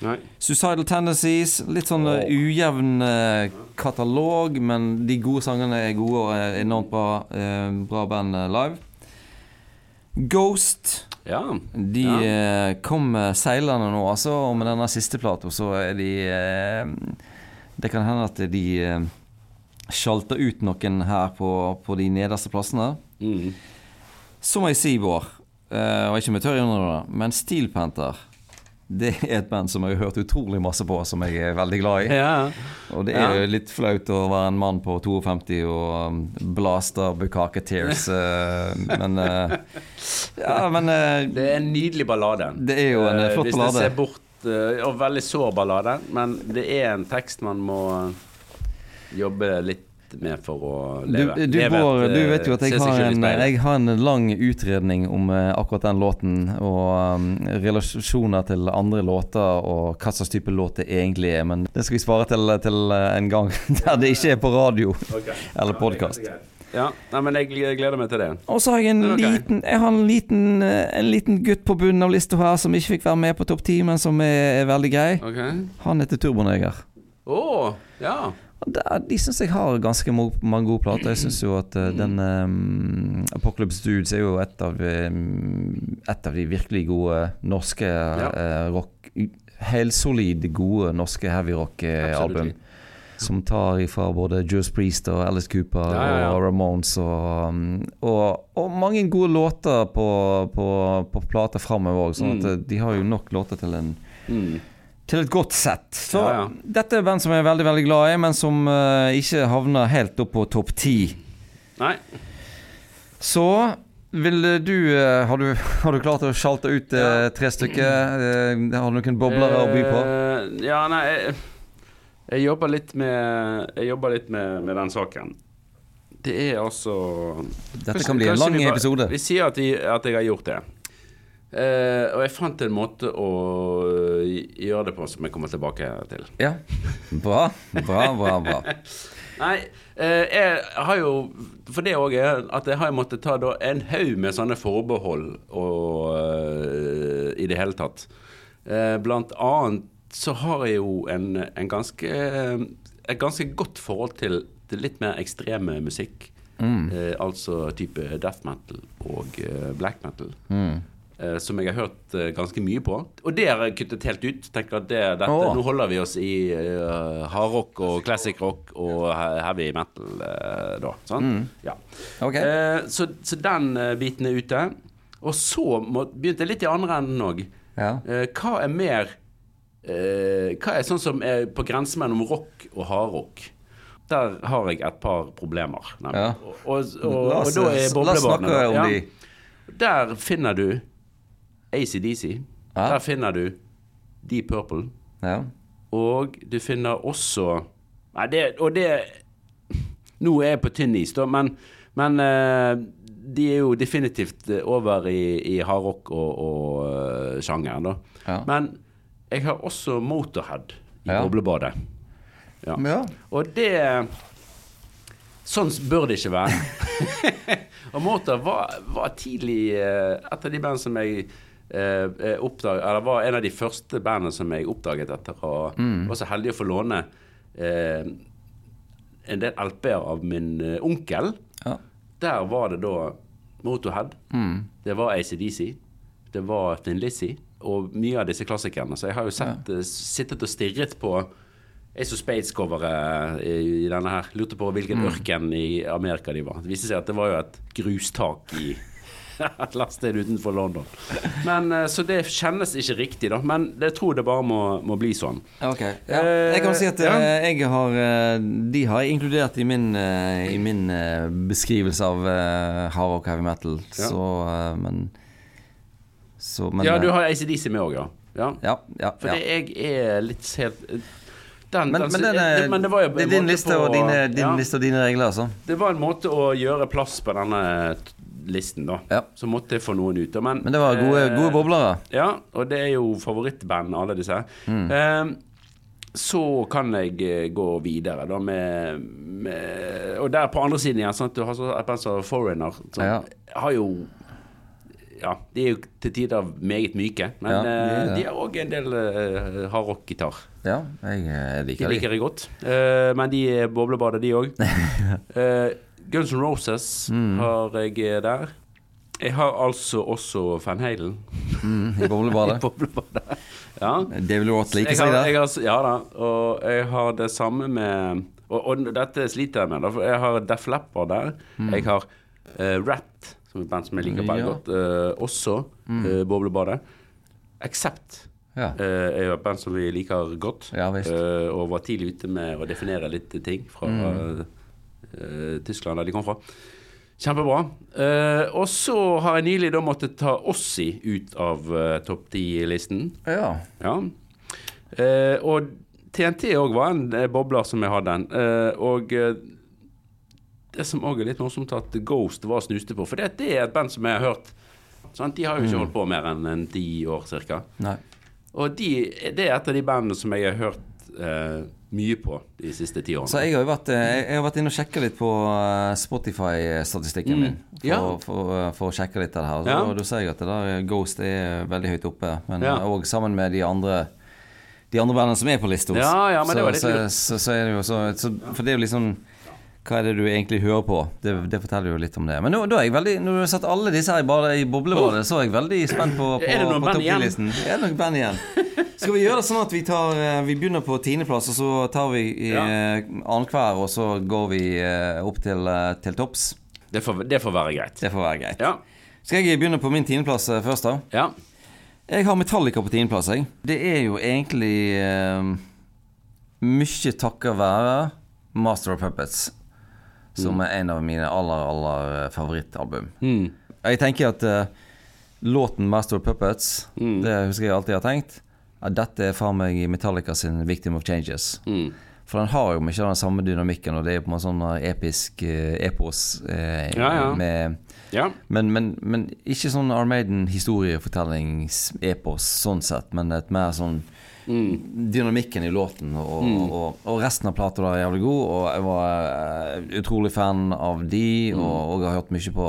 Nei. Suicidal Tendencies. Litt sånn oh. ujevn eh, katalog, men de gode sangene er gode og er enormt bra, eh, bra band live. Ghost. Ja. De Ja. kom seilende nå, altså. Og med denne siste plata så er de Det kan hende at de sjalter ut noen her på, på de nederste plassene. Mm. Så må jeg si, Bård, og ikke med tørr innrømme det, men Steel Panther det er et band som jeg har hørt utrolig masse på, som jeg er veldig glad i. ja. Og det er Ja. jo litt flaut å være en mann på 52 og blaster blaste Bukake Tears, eh, men eh, Ja, men eh, Det er en nydelig ballade. Det er jo en, flott Hvis ballade. det ser bort Og veldig sår ballade, men det er en tekst man må jobbe litt med for å du, leve. du, leve Bård, et, du eh, vet jo at jeg har, en, jeg har en lang utredning om eh, akkurat den låten, og um, relasjoner til andre låter, og hva slags type låt det egentlig er, men det skal vi svare til, til eh, en gang der det ikke er på radio okay. eller podkast. Ja, nei, men jeg gleder meg til det. Og så har jeg en er liten Jeg har en liten, eh, en liten gutt på bunnen av lista her som ikke fikk være med på topp ti, men som er, er veldig grei. Okay. Han heter Turboneger. Å, ja. De syns jeg har ganske mange gode plater. Jeg syns jo at eh, den um, Apocalypse Dudes er jo et av, um, et av de virkelig gode norske eh, rock Helsolid gode norske heavy rock-album. Som tar ifra både Juice Priest og Alice Cooper Ja, ja, ja. og Ramones og, um, og, og mange gode låter på, på, på plater framover òg. Sånn at Mm. eh, de har jo nok låter til en Mm. Til et godt sett. Så Ja, ja. dette er band som jeg er veldig veldig glad i, men som uh, ikke havner helt opp på topp ti. Nei. Så vil du uh, har, du har du klart å sjalte ut uh, tre stykker? Eh, har du noen bobler å by på? Eh, ja, nei jeg, jeg jobber litt med Jeg jobber litt med, med den saken. Det er altså Dette kan bli en lang vi bare- episode. Vi sier at, jeg- at jeg har gjort det. Eh, og jeg fant en måte å eh, gjøre det på som jeg kommer tilbake til. Ja. Bra, bra, bra. bra. Nei, eh, jeg har jo For det òg er at jeg har måttet ta da en haug med sånne forbehold og eh, i det hele tatt. Eh, blant annet så har jeg jo en, en ganske et ganske godt forhold til, til litt mer ekstreme musikk. Eh, altså type death metal og black metal. Mm. Eh, som jeg har hørt eh, ganske mye på. Og det har jeg kuttet helt ut. Tenker at det, dette, oh. Nå holder vi oss i uh, hardrock og classic rock og heavy metal uh, da. Sant? Ja. Okay. Uh, så, så den biten er ute. Og så må, begynte jeg litt i andre enden òg. Ja. hva er mer Hva er sånn som er på grensen mellom rock og hardrock? Der har jeg et par problemer. Ja. Og, og, og, og da er la oss snakke om Ja. de. Der finner du ACDC. Ja. Der finner du Deep Purple. Ja. Og du finner også Nei, det Og det Nå er jeg på tynn is, da, men, men eh, de er jo definitivt over i, i hardrock og, og uh, sjangeren, da. Ja. Men jeg har også Motorhead i Ja. boblebadet. Ja. Ja. Og det Sånn bør det ikke være. og Motorhead var, var tidlig eh, et av de band som jeg eh, oppdag, Eller var en av de første bandene som jeg oppdaget etter å var så heldig å få låne eh, en del LP-er av min eh, onkel. Ja. Der var det da Motorhead. Det var ACDC. Det var Thin Lizzie. Og mye av disse klassikerne. Så jeg har jo sett, ja. sittet og stirret på Ace of Spades-coveret i, denne her. Lurte på hvilken ørken i Amerika de var. Det viste seg at det var jo et grustak i et eller utenfor London. Men, eh, så det kjennes ikke riktig, da. Men jeg tror det bare må, må bli sånn. Ok. Ja. Jeg kan si at Ja. eh, jeg har eh, De har jeg inkludert i min, eh, i min eh, beskrivelse av hard hardrock heavy metal. Ja. Så eh, Men Så men Ja, du eh, har ACDC med òg, ja. ja. Ja, ja, For ja. jeg er litt helt den, Men, den- men, den, det, men det var jo det er din liste på- og dine, din ja. liste og dine regler, altså. Det var en måte å gjøre plass på denne listen, da. Ja. Så måtte jeg få noen ut. Men, Men det var gode, eh, gode boblere. Ja, og det er jo favorittband, alle disse. Mm. Eh, så kan jeg eh, gå videre, da, med, med Og der på andre siden igjen, sånn at du har så et som Foreigner, som Ja. har jo ja, de er jo til tider meget myke, men Ja, de eh, de har òg en del uh, hardrock-gitar. Ja, jeg liker De de. liker jeg godt. Uh, men de er boblebader, de òg. Guns N' Roses Mm. har jeg eh, der. Jeg har altså også Van Halen Mm, I boblebadet. Ja. David Roth liker like seg det. ja da. Og jeg har det samme med Og, og dette sliter jeg med, da, for jeg har Def Leppard der. Jeg har uh, Rat, som er et band som jeg liker veldig Ja. godt, uh, også. eh, boblebadet. Accept Ja. uh, er jo et band som vi liker godt. Ja, og var tidlig ute med å definere litt ting fra eh, Tyskland, der de kom fra. Kjempebra. Og så har jeg nylig da måttet ta Ossi ut av uh, topp ti-listen. ja. Ja. Og TNT òg var en bobler som jeg hadde en. Eh, og det som òg er litt morsomt, at Ghost var snuste på. For det, det er et band som jeg har hørt. Sant? De har jo ikke holdt på mer enn en ti år ca. Og de, det er et av de bandene som jeg har hørt eh, mye på de siste ti årene. Så jeg har jo vært, eh, jeg har vært inne og sjekka litt på eh, Spotify-statistikken min. For, Mm. Ja. for, for, for å sjekke litt av det her. Så, Ja. og Da ser jeg at det der Ghost er veldig høyt oppe. Men Ja. sammen med de andre De andre bandene som er på lista. Ja, ja, men det så, var litt så, så, så er det jo så, For det er jo liksom hva er det du egentlig hører på? Det, det forteller jo litt om det. Men nå, da er jeg veldig Når du har satt alle disse her i, bare, i boblebadet, så er jeg veldig spent på, på, Er det noen på band igjen? Er det noen band igjen? Skal vi gjøre det sånn at vi tar eh, Vi begynner på tiendeplass, og så tar vi Ja. eh, annenhver, og så går vi eh, opp til, til topps? Det, får, det får være greit. Det får være greit. Ja. Skal jeg begynne på min tiendeplass først, da? ja. Jeg har Metallica på tiendeplass, jeg. Det er jo egentlig eh, mye takket være Master of Puppets, som er en av mine aller, aller eh, favorittalbum. Mm. Jeg tenker at uh, låten Master of Puppets, Mm. det husker jeg alltid har tenkt, at dette er faen meg Metallica sin Victim of Changes. Mm. For den har jo mye av den samme dynamikken, og det er jo på en sånn eh, episk eh, epos eh, Ja, ja. med ja. men, men, men ikke sånn Armaden historiefortellings-epos sånn sett, men et mer sånn Mm. Dynamikken i låten og, og, og resten av plata er jævlig god, og jeg var eh, utrolig fan av de, og, og jeg har hørt mye på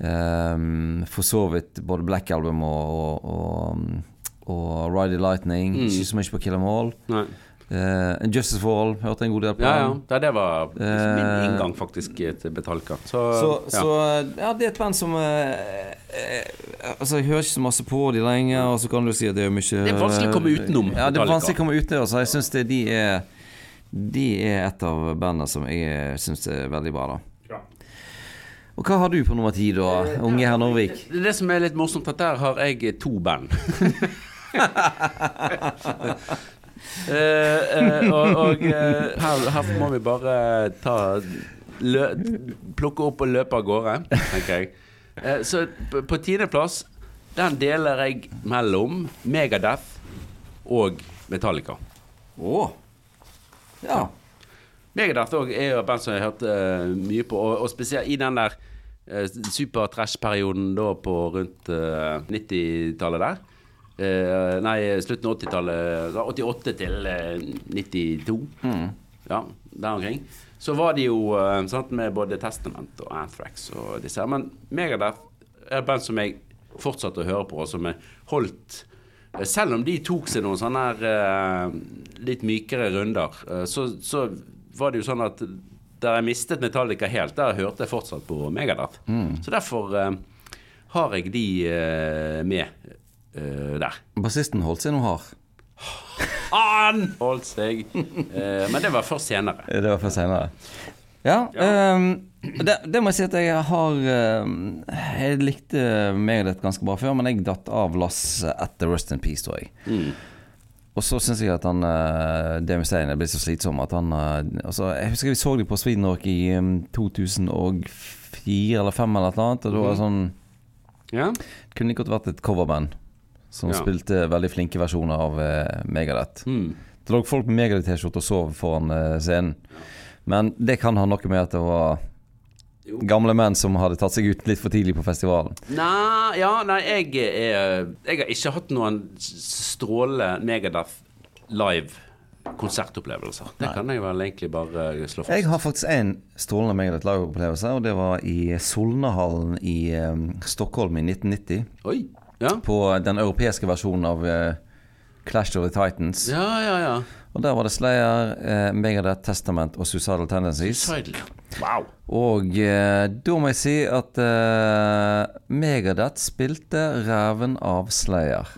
um, for så vidt både Black Album og, og, og, og Ride the Lightning. Ikke så mye på Kill 'Em All. Nei. Uh, Justice for All hørte en god del på. Ja, ja. Det, det var min Eh, inngang faktisk til Betalka. Så, Så, ja. så ja, det er et band som uh, uh, Altså, jeg hører ikke så masse på de lenger, og så kan du si at det er mye Det er vanskelig å komme utenom Ja, det er vanskelig å komme utenom. Så jeg syns de er De er et av bandene som jeg syns er veldig bra, da. Og hva har du på nummer ti, da, unge herr Norvik? Det det som er litt morsomt, at der har jeg to band. Eh, eh, og og eh, her, her må vi bare ta lø, Plukke opp og løpe av gårde, tenker jeg. Så på, tiendeplass, den deler jeg mellom Megadeth og Metallica. Å. Ja. Megadeth òg er jo et band som jeg har hørt uh, mye på, og, og spesielt i den der uh, super-trash-perioden da på rundt uh, 90-tallet der. Uh, nei, slutten av 80-tallet. 88 til 92. Mm. Ja, der omkring. Så var det jo sant, med både Testament og Anthrax og disse her. Men Megadeth er et band som jeg fortsatte å høre på, og som jeg holdt selv om de tok seg noen sånne her, litt mykere runder, så, så var det jo sånn at der jeg mistet Metallica helt, der hørte jeg fortsatt på Megadeth. Mm. Så derfor har jeg de med uh, der. Bassisten holdt seg nå hard. Han holdt seg! men det var først senere. Det var først senere. Ja. ja. Um, det, det, må jeg si at jeg har Jeg likte Megadeth ganske bra før, men jeg datt av Lass etter Rust in Peace, tror jeg. Mm. Og så syns jeg at han uh, Dave Mustaine blitt så slitsom at han uh, altså, Jeg husker vi så dem på Sweden Rock i um, 2004 eller 2005 eller noe annet. Og det var det sånn ja. Kunne ikke godt vært et coverband som ja. spilte veldig flinke versjoner av uh, Megadeth. Mm. Det lå folk med Megadeth-T-skjorte og sov foran uh, scenen. Men det kan ha noe med at det var Gamle menn som hadde tatt seg ut litt for tidlig på festivalen? Nei, ja, nei jeg, er, jeg har ikke hatt noen strålende Megadeth live konsertopplevelser. Det nei. kan jeg vel egentlig bare slå fast. Jeg har faktisk en strålende Megadeth live-opplevelse, og det var i Solnahallen i um, Stockholm i 1990. Oi, ja. På den europeiske versjonen av uh, Clash of the Titans. Ja, ja, ja og der var det Slayer, eh, Megadeth, Testament og Suicidal Tendencies. Suicidal. Wow. Og eh, da må jeg si at eh, Megadeth spilte ræven av Slayer.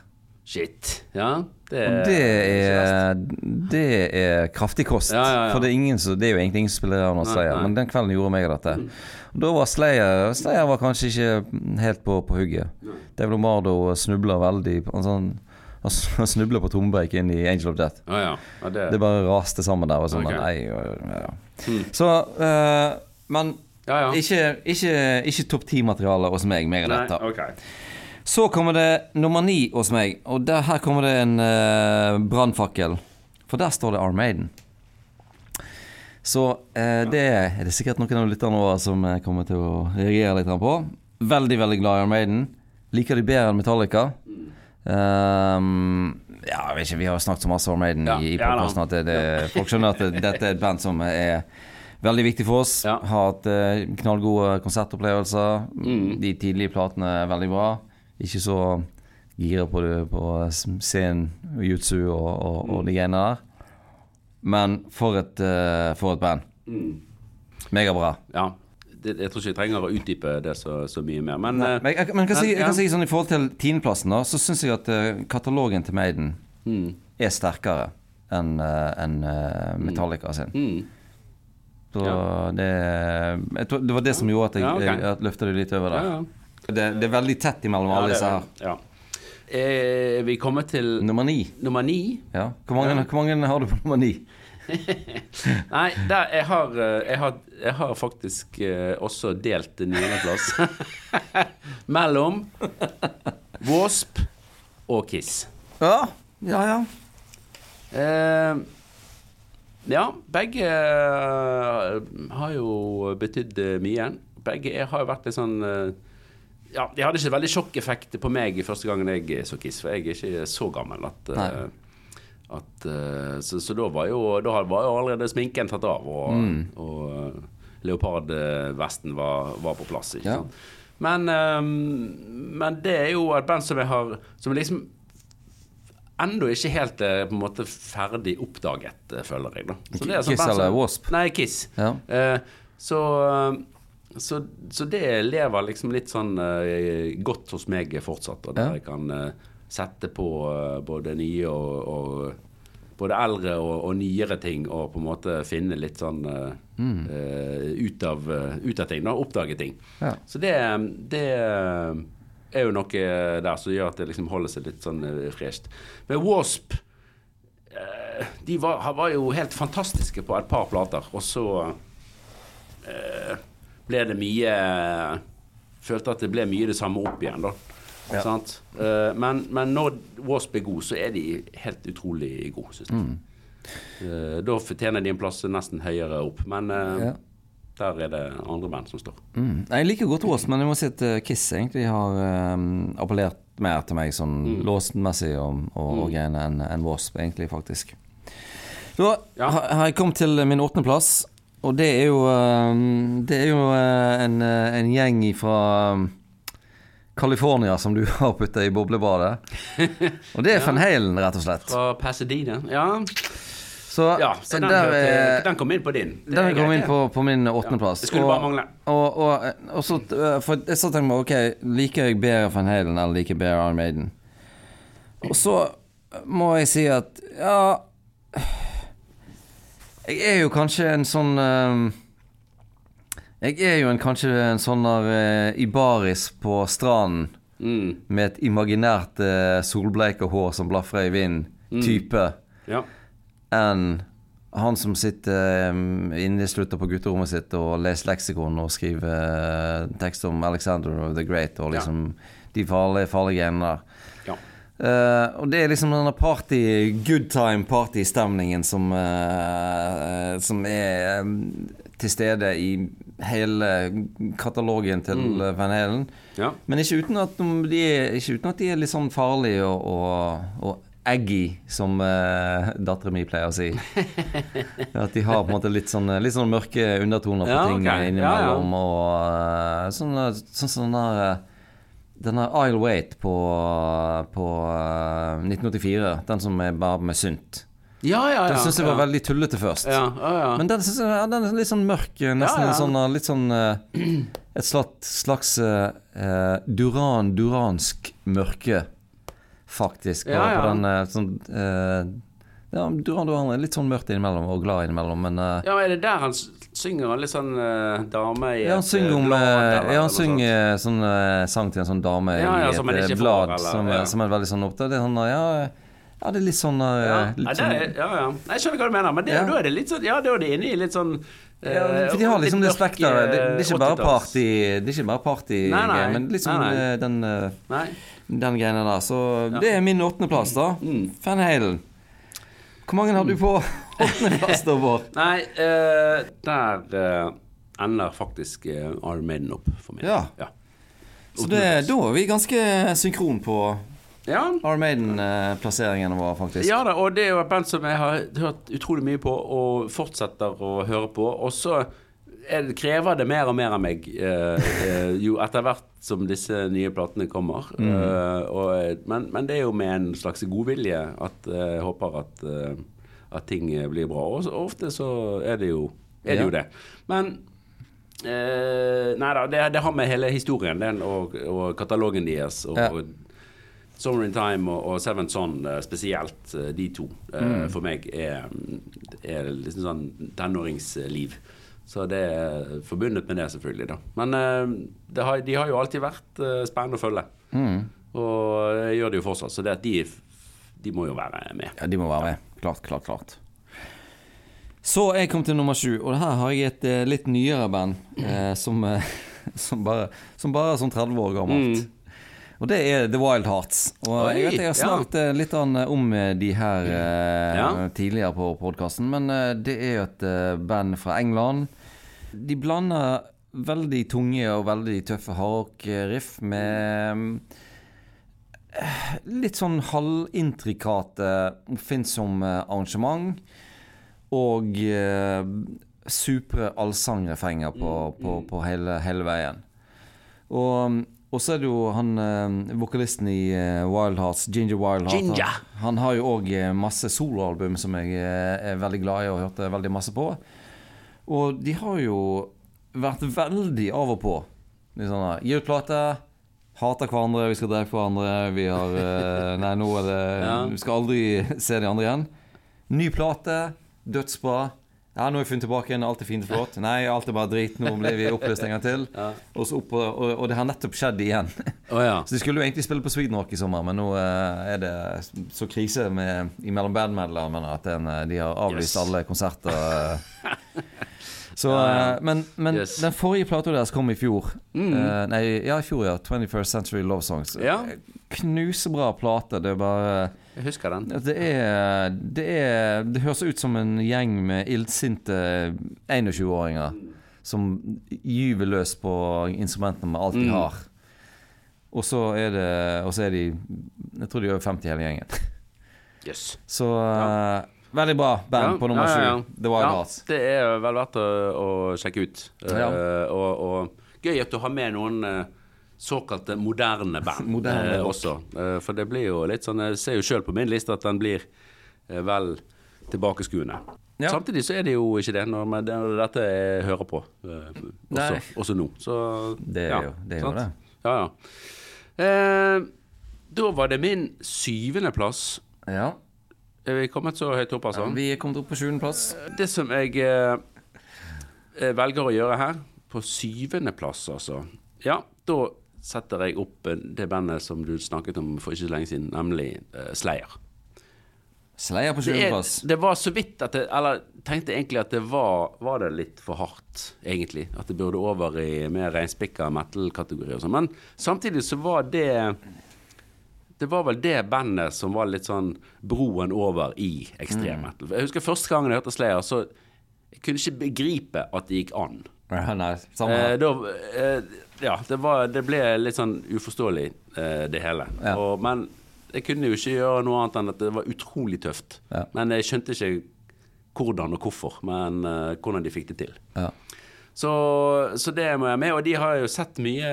Shit. Ja. Det er, det er, det er kraftig kost. Ja, ja, ja. For det er, ingen det er, jo egentlig ingen som spiller ræven av Slayer, nei. men den kvelden gjorde Megadeth det. Mm. Da var Slayer Slayer var kanskje ikke helt på, på hugget. David Lombardo snubla veldig. Sånn, han snubla på tombrek inn i Angel of Death. Ah, ja. ah, det... det... bare raste sammen der. Sånn, okay. nei, ja. hmm. Så uh, Men ikke, ikke, ikke topp ti-materiale hos meg, mer enn dette. Okay. Så kommer det nummer ni hos meg, og der, her kommer det en uh, brannfakkel. For der står det Armaden. Så eh, det er det sikkert noen av lytterne våre som kommer til å reagere litt på. Veldig, veldig glad i Armaden. Liker de bedre enn Metallica. Um, ja, jeg vet ikke, Vi har snakket så masse om Maiden ja, i, i podkasten at det, det, folk skjønner at det, dette er et band som er veldig viktig for oss. Ja. Har hatt eh, knallgode konsertopplevelser. Mm. De tidlige platene er veldig bra. Ikke så gira på, på scenen, jutsu og, og, og de greiene der. Men for et, uh, for et band. Mm. Megabra. Ja det, jeg tror ikke jeg trenger å utdype det så, så mye mer. Men, Nei, men, jeg, men kan si, jeg, kan si, sånn i forhold til tiendeplassen, da, så syns jeg at uh, katalogen til Maiden mm. er sterkere enn uh, en, uh, Metallica sin. Mm. Så ja. det, tror, det var det som gjorde at jeg, ja, okay. jeg løfta det litt over der. Ja, det, det, er veldig tett imellom alle disse her. Ja. Er vi kommer til Nummer ni. Nummer ni? Ja. Hvor mange, hvor mange har du på nummer ni? Nei, der, jeg, har, eh, jeg, har, jeg, har, faktisk eh, også delt niendeplass mellom Wasp og Kiss. Ja, ja, ja. Eh, ja, begge uh, har jo betydd mye. Begge har jo vært litt sånn Ja, de hadde ikke veldig sjokkeffekt på meg første gangen jeg så Kiss, for jeg er ikke så gammel at uh, at, uh, så, så, da var jo Da var jo allerede sminken tatt av, og, mm. og leopardvesten var, var, på plass. Ikke ja. sant? Men, um, men, det er jo et band som jeg har Som liksom ennå ikke helt er på en måte ferdig oppdaget, føler jeg. da så det sånn Kiss eller Wasp? Nei, Kiss. Ja. Så, så, så, det lever liksom litt sånn godt hos meg fortsatt, og der jeg kan sette på uh, både nye og, og, både eldre og, og, nyere ting, og på en måte finne litt sånn uh, mm. uh, ut, av, ut, av, ting. Da, oppdage ting. Ja. Så det, det er jo noe der som gjør at det liksom holder seg litt sånn fresht. Men Wasp de var, var, jo helt fantastiske på et par plater, og så ble det mye Følte at det ble mye det samme opp igjen, da. Ja. Uh, men, men, når Wasp er god, så er de helt utrolig gode, syns jeg. Mm. Eh, da fortjener de en plass nesten høyere opp. Men eh, Ja. der er det andre band som står. Mm. Jeg liker godt Wasp, men jeg må si at eh, Kiss egentlig har um, appellert mer til meg sånn Mm. låsmessig og, og, og greiene enn en Wasp, egentlig, faktisk. Da Ja. har har jeg kommet til min åttendeplass, og det er jo um, Det er jo uh, en, uh, en gjeng fra um, California som du har putta i boblebadet. Og det er Van Halen, rett og slett. Fra Pasadena. Ja, Så, ja så den, der, hørte, eh, den kom inn på din. Det Den kom inn på, på min åttendeplass. Det skulle og, bare mangle. Og, og, og så, for jeg så tenkte jeg ok, liker jeg bedre Van Halen eller liker jeg bedre Iron Maiden? Og så må jeg si at ja Jeg er jo kanskje en sånn øh, Jeg er jo en, kanskje en sånn der øh, Ibaris på stranden Mm. med et imaginært uh, solbleika hår som blafrer i vinden, Mm. type Ja. enn han som sitter um, inneslutta på gutterommet sitt og leser leksikon og skriver uh, tekst om Alexander the Great og liksom de farlige, farlige genene der. Ja. Eh, og det er liksom denne party, good time party-stemningen som, uh, som er um, til stede i hele katalogen til Mm. Van Halen. ja. Men ikke uten at de er, ikke uten at de er litt sånn farlige og, og, og eggy, som uh, dattera mi pleier å si. At de har på en måte litt sånn, litt sånn mørke undertoner på Ja, ting okay. innimellom. Og uh, sånn sånn sånn der uh, denne Isle Wait på, på uh, 1984, den som er bare med synt. Ja, ja, ja. Den syns jeg var veldig tullete først. Ja, ja, ja. Men den, synes jeg, den er litt sånn mørk. Nesten Ja, ja. sånn uh, litt sånn Et slags, slags uh, Duran-duransk mørke, faktisk. På, Ja, ja. på den sånn uh, Ja, Duran Duran er litt sånn mørkt innimellom og glad innimellom, men uh, ja, men er det der han synger litt sånn uh, dame i ja, han et, synger eh, om blad, uh, Ja, han synger sånn uh, sang til en sånn dame Ja, ja, i et får, blad eller- som, ja. som er veldig sånn opptatt. Det er sånn ja, ja, det er litt sånn Ja, litt sånn, er, ja, ja. Jeg skjønner hva du mener, men det, da er det litt sånn Ja, da er det inne i litt sånn eh, ja, for de har liksom det spekteret. Det, det er ikke bare party, det er ikke bare party Nei, nei. men liksom Nei, den Nei. Den greiene der. Så det er min åttendeplass, da. Mm. Van Halen. Hvor mange har du på åttendeplass, da, Bård? Nei, uh, der uh, ender faktisk uh, Iron Maiden opp for meg. Ja. ja. Så det, da er vi ganske synkron på Ja. Iron Maiden-plasseringene våre, faktisk. Ja da, og det er jo et band som jeg har hørt utrolig mye på, og fortsetter å høre på. Og så er krever det mer og mer av meg jo etter hvert som disse nye platene kommer. Eh, og, men, men det er jo med en slags godvilje at jeg håper at, at ting blir bra. Og så, ofte så er det jo, er det, jo det. Men eh, Nei da, det, det har med hele historien den, og, og katalogen deres og Ja. Summer in Time og, og Seven Son eh, spesielt, eh, de to, eh, for meg er, er liksom sånn tenåringsliv. Så det er forbundet med det, selvfølgelig. da Men eh, det har, de har jo alltid vært eh, spennende å følge. Mm. Og det gjør det jo fortsatt, så det at de, de må jo være med. Ja, de må være med. Klart, klart, klart. Så jeg kom til nummer sju, og her har jeg et eh, litt nyere band eh, som, eh, som, bare, som bare er sånn 30 år gammelt. Og det er The Wild Hearts. Og jeg vet jeg har snakket eh, litt an- om eh, de her eh, Ja. tidligere på podkasten, men eh, det er jo et eh, band fra England. De blander veldig tunge og veldig tøffe hardrock-riff med eh, litt sånn halvintrikate, oppfinnsomme arrangement. Og eh, supre allsangrefenger på, på, på hele, hele veien. Og, og så er det jo han eh, vokalisten i eh, Wild Hearts, Ginger Wild Heart. Han, han har jo òg masse soloalbum som jeg eh, er veldig glad i og hørte veldig masse på. Og de har jo vært veldig av og på. Sånn Gi ut plate. Hater hverandre, vi skal drepe hverandre. Vi har eh, Nei, nå er det Ja. Vi skal aldri se de andre igjen. Ny plate. Dødsbra. Ja, nå har vi funnet tilbake igjen. Alt er fint og flott. Nei, alt er bare drit. Nå blir vi oppløst en gang til. Ja. Og, så opp, og, og det har nettopp skjedd igjen. Oh, ja. Så de skulle jo egentlig spille på Sweden Rock i sommer, men nå eh, er det så krise med, mellom bandmedlemmene at den, eh, de har avlyst Yes. alle konserter. Eh. Så, ja, men, men yes. den forrige plata deres kom i fjor. Mm. Uh, nei, ja, i fjor, ja. 21st Century Love Songs. Ja. Knusebra plate. Det er bare Jeg husker den. Det er, det er Det høres ut som en gjeng med illsinte 21-åringer som gyver løs på instrumentene med alt de mm. har. Og så er det Og så er de Jeg tror de er over 50 hele gjengen. Yes. Så uh, Veldig bra band ja, på nummer sju. Ja, ja, The Wild Hearts. Det er vel verdt å, å sjekke ut. Uh, og, og, gøy at du har med noen uh, såkalte moderne band moderne uh, også. for det blir jo litt sånn Jeg ser jo sjøl på min liste at den blir vel tilbakeskuende. Samtidig så er det jo ikke det når, når dette jeg hører på også, også, nå. Så det er jo det. Er jo det. Ja, ja. da var det min syvendeplass. Ja. Er vi kommet så høyt opp, altså? Vi er kommet opp på sjuendeplass. Det som jeg eh, eh, velger å gjøre her, på syvendeplass, altså Ja, da setter jeg opp eh, det bandet som du snakket om for ikke så lenge siden, nemlig eh, Slayer. Slayer på sjuendeplass? Det, det, var så vidt at det, Eller tenkte egentlig at det var Var det litt for hardt, egentlig? At det burde over i mer reinspikka metal-kategori og sånn. Men samtidig så var det det var vel det bandet som var litt sånn broen over i ekstrem mm. metal. Jeg husker første gangen jeg hørte Slayer, så jeg kunne ikke begripe at det gikk an. Ja, nei, eh, da, eh, ja, det, var, det, ble litt sånn uforståelig, eh, det hele. Ja. Og, men jeg kunne jo ikke gjøre noe annet enn at det var utrolig tøft. Ja. Men jeg skjønte ikke hvordan og hvorfor, men uh, hvordan de fikk det til. Ja. Så, så, det må jeg med. Og de har jo sett mye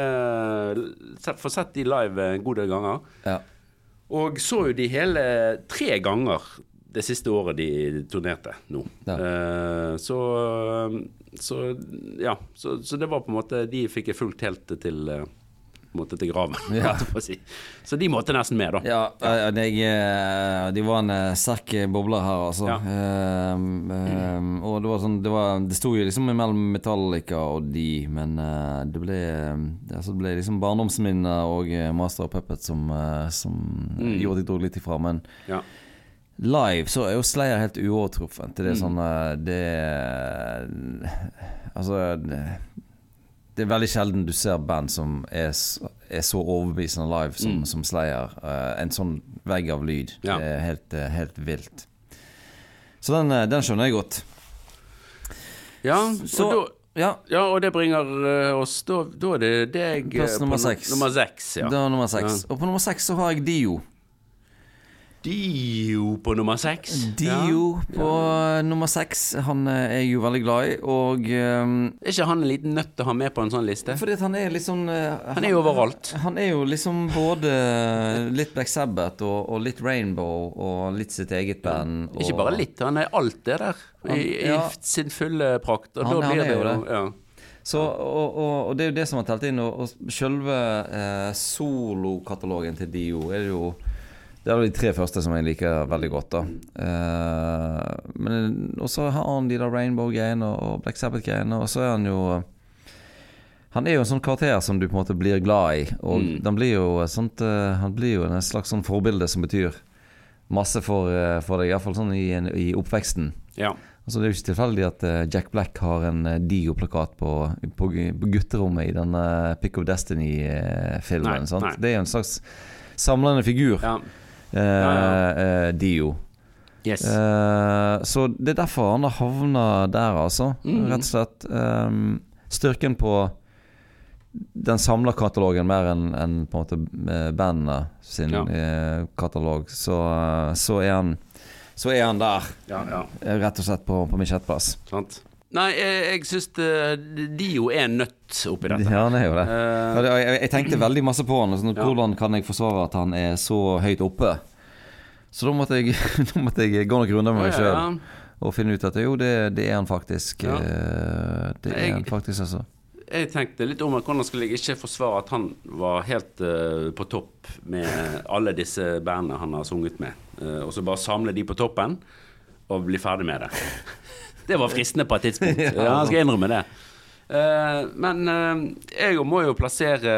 Fått sett de live en god del ganger. Ja. Og så jo de hele tre ganger det siste året de turnerte nå. Ja. Uh, så, så, ja. Så, så, det var på en måte De fikk jeg fulgt helt til uh, måte til graven. Ja. Si. Så de måtte nesten med, da. Ja, jeg, eh, de var en sekk sterk bobler her, altså. Ja. Um, um, og det var sånn Det, var, det sto jo liksom mellom Metallica og de, men uh, det ble altså det ble liksom barndomsminner og Master of Puppet som, uh, som mm. gjorde at jeg dro litt ifra. Men ja. live så er jo Slayer helt uovertruffent. Det er mm. sånn Det Altså det, det er veldig sjelden du ser band som er, er så overbevisende live som, mm. som Slayer. Uh, en sånn vegg av lyd. Ja. Det er helt, uh, helt vilt. Så den, uh, den, skjønner jeg godt. Ja, så, da, ja. ja og det bringer oss Da, da er det deg Plass nummer seks. Nummer seks ja. Da nummer seks. Og på nummer seks så har jeg Dio. Dio på nummer seks. Dio ja. på ja. nummer seks. Han er jeg jo veldig glad i, og um, Er ikke han en liten nøtt å ha med på en sånn liste? Fordi han er liksom uh, Han er jo overalt. Han er jo liksom både litt Black Sabbath og, og litt Rainbow og litt sitt eget band. Og, ikke bare litt, han er alt det der. I, ja. sin fulle prakt. Og han, da blir det jo det. Så, og, og, og, det er jo det som har telt inn. Og, og selve eh, solokatalogen til Dio er jo det er de tre første som jeg liker veldig godt. da uh, Men også har han de der Rainbow-greiene og Black Sabbath-greiene. Og så er han jo Han er jo en sånn karakter som du på en måte blir glad i. Og mm. han blir jo sånt uh, Han blir jo en slags sånn forbilde som betyr masse for, for deg, iallfall sånn i, i oppveksten. Ja. Altså Det er jo ikke tilfeldig at Jack Black har en Dio-plakat på, på, på, gutterommet i denne Pick of Destiny-filmen. Det er jo en slags samlende figur. Ja. Eh, eh, Dio. Yes. Eh, så det er derfor han har havna der, altså. Mm. Rett og slett. Um, styrken på den samla katalogen mer enn en på en måte bandene sin ja. eh, katalog, så, så, er han Så er han der. Ja, ja. Rett og slett på, på min sjetteplass. Sant. Nei, jeg, jeg syns Dio er nødt oppi dette. Ja, det er jo det. Uh, jeg, jeg, tenkte veldig masse på han. Altså, hvordan kan jeg forsvare at han er så høyt oppe? Så da måtte jeg, da måtte jeg gå noen runder med meg sjøl ja, ja. og finne ut at jo, det, det er han faktisk. Ja. Uh, det er han faktisk, altså. Jeg tenkte litt om hvordan skulle jeg ikke forsvare at han var helt uh, på topp med alle disse bandene han har sunget med, og så bare samle de på toppen og bli ferdig med det. Det var fristende på et tidspunkt. Ja, jeg skal innrømme det. Uh, men uh, jeg må jo plassere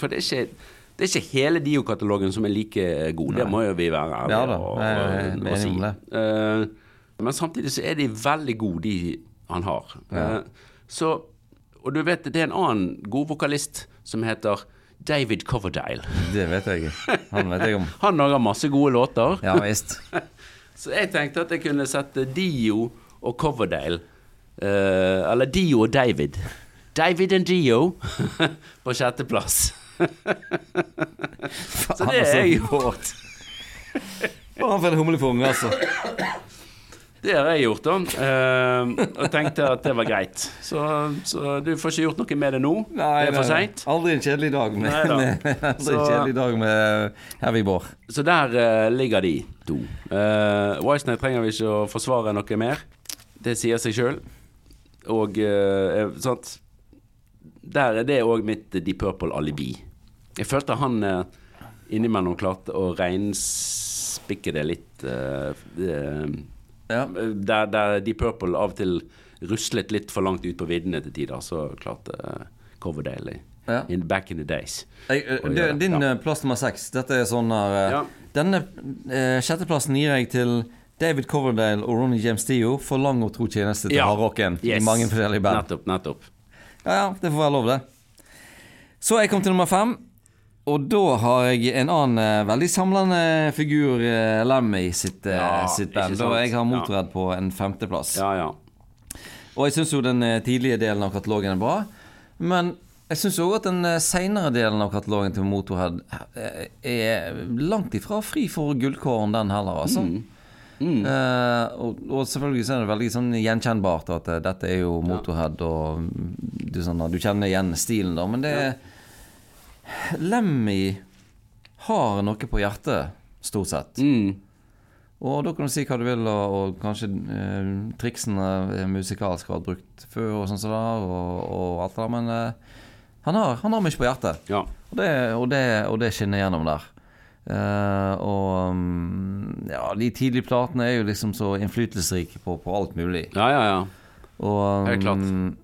For det er ikke, det er ikke hele Dio-katalogen som er like god. Det må jo vi være ærlige ja, og, og, og, og si. Uh, men samtidig så er de veldig gode, de han har. Ja. Uh, så Og du vet, det er en annen god vokalist som heter David Coverdale. Det vet jeg. Han vet jeg om. Han lager masse gode låter. Ja visst. Så jeg tenkte at jeg kunne sette Dio og Coverdale Uh, Eller Dio og David. David and Dio på sjetteplass. Så det er jeg gjort. Faen for en humlepunge, altså. Det har jeg gjort, da. Uh, og tenkte at det var greit. Så, så du får ikke gjort noe med det nå. Nei, det er for seint. Aldri en kjedelig dag med, Nei da. med, aldri Så- en kjedelig dag med Heavy Bore. Så der uh, ligger de to. Uh, Wisener trenger vi ikke å forsvare noe mer. Det sier seg sjøl. Og eh, eh, sant Der er det òg mitt eh, Deep Purple-alibi. Jeg følte han eh, innimellom klarte å reinspikke det litt eh, det- Ja. der, der Deep Purple av og til ruslet litt for langt ut på viddene til tider, så klarte uh, Coverdale Ja. in back in the days. Jeg, eh, det, din ja. eh, plass nummer seks, dette er sånn her eh, Ja. Denne eh, sjetteplassen gir jeg til David Coverdale og Ronny James Dio for lang og tro tjeneste til Ja. hardrocken Yes. i mange forskjellige band. Nettopp, nettopp. Ja, ja, det får være lov, det. Så jeg kom til nummer fem. Og da har jeg en annen eh, veldig samlende figur, uh, Lemmy sitt, eh, Ja, sitt band. Og jeg har Ja. Motorhead på en femteplass. Ja, ja. Og jeg syns jo den tidlige delen av katalogen er bra. Men jeg syns òg at den seinere delen av katalogen til Motorhead er langt ifra fri for gullkåren, den heller, altså. Mm. Eh, og, og selvfølgelig så er det veldig sånn gjenkjennbart at uh, dette er jo Motorhead, og mm, du, sånn, du kjenner igjen stilen, da. Men det er Lemmy har noe på hjertet, stort sett. Mm. Og da kan du si hva du vil, og, og kanskje eh, triksene musikalsk har vært brukt før, og sånn som det, og, og alt det der, men eh, han, har, han har mye på hjertet. Ja. Og det, og det, og det skinner gjennom der. Eh, og mm, ja, de tidlige platene er jo liksom så innflytelsesrike på, på alt mulig. ja, ja, ja. Og Helt klart. mm,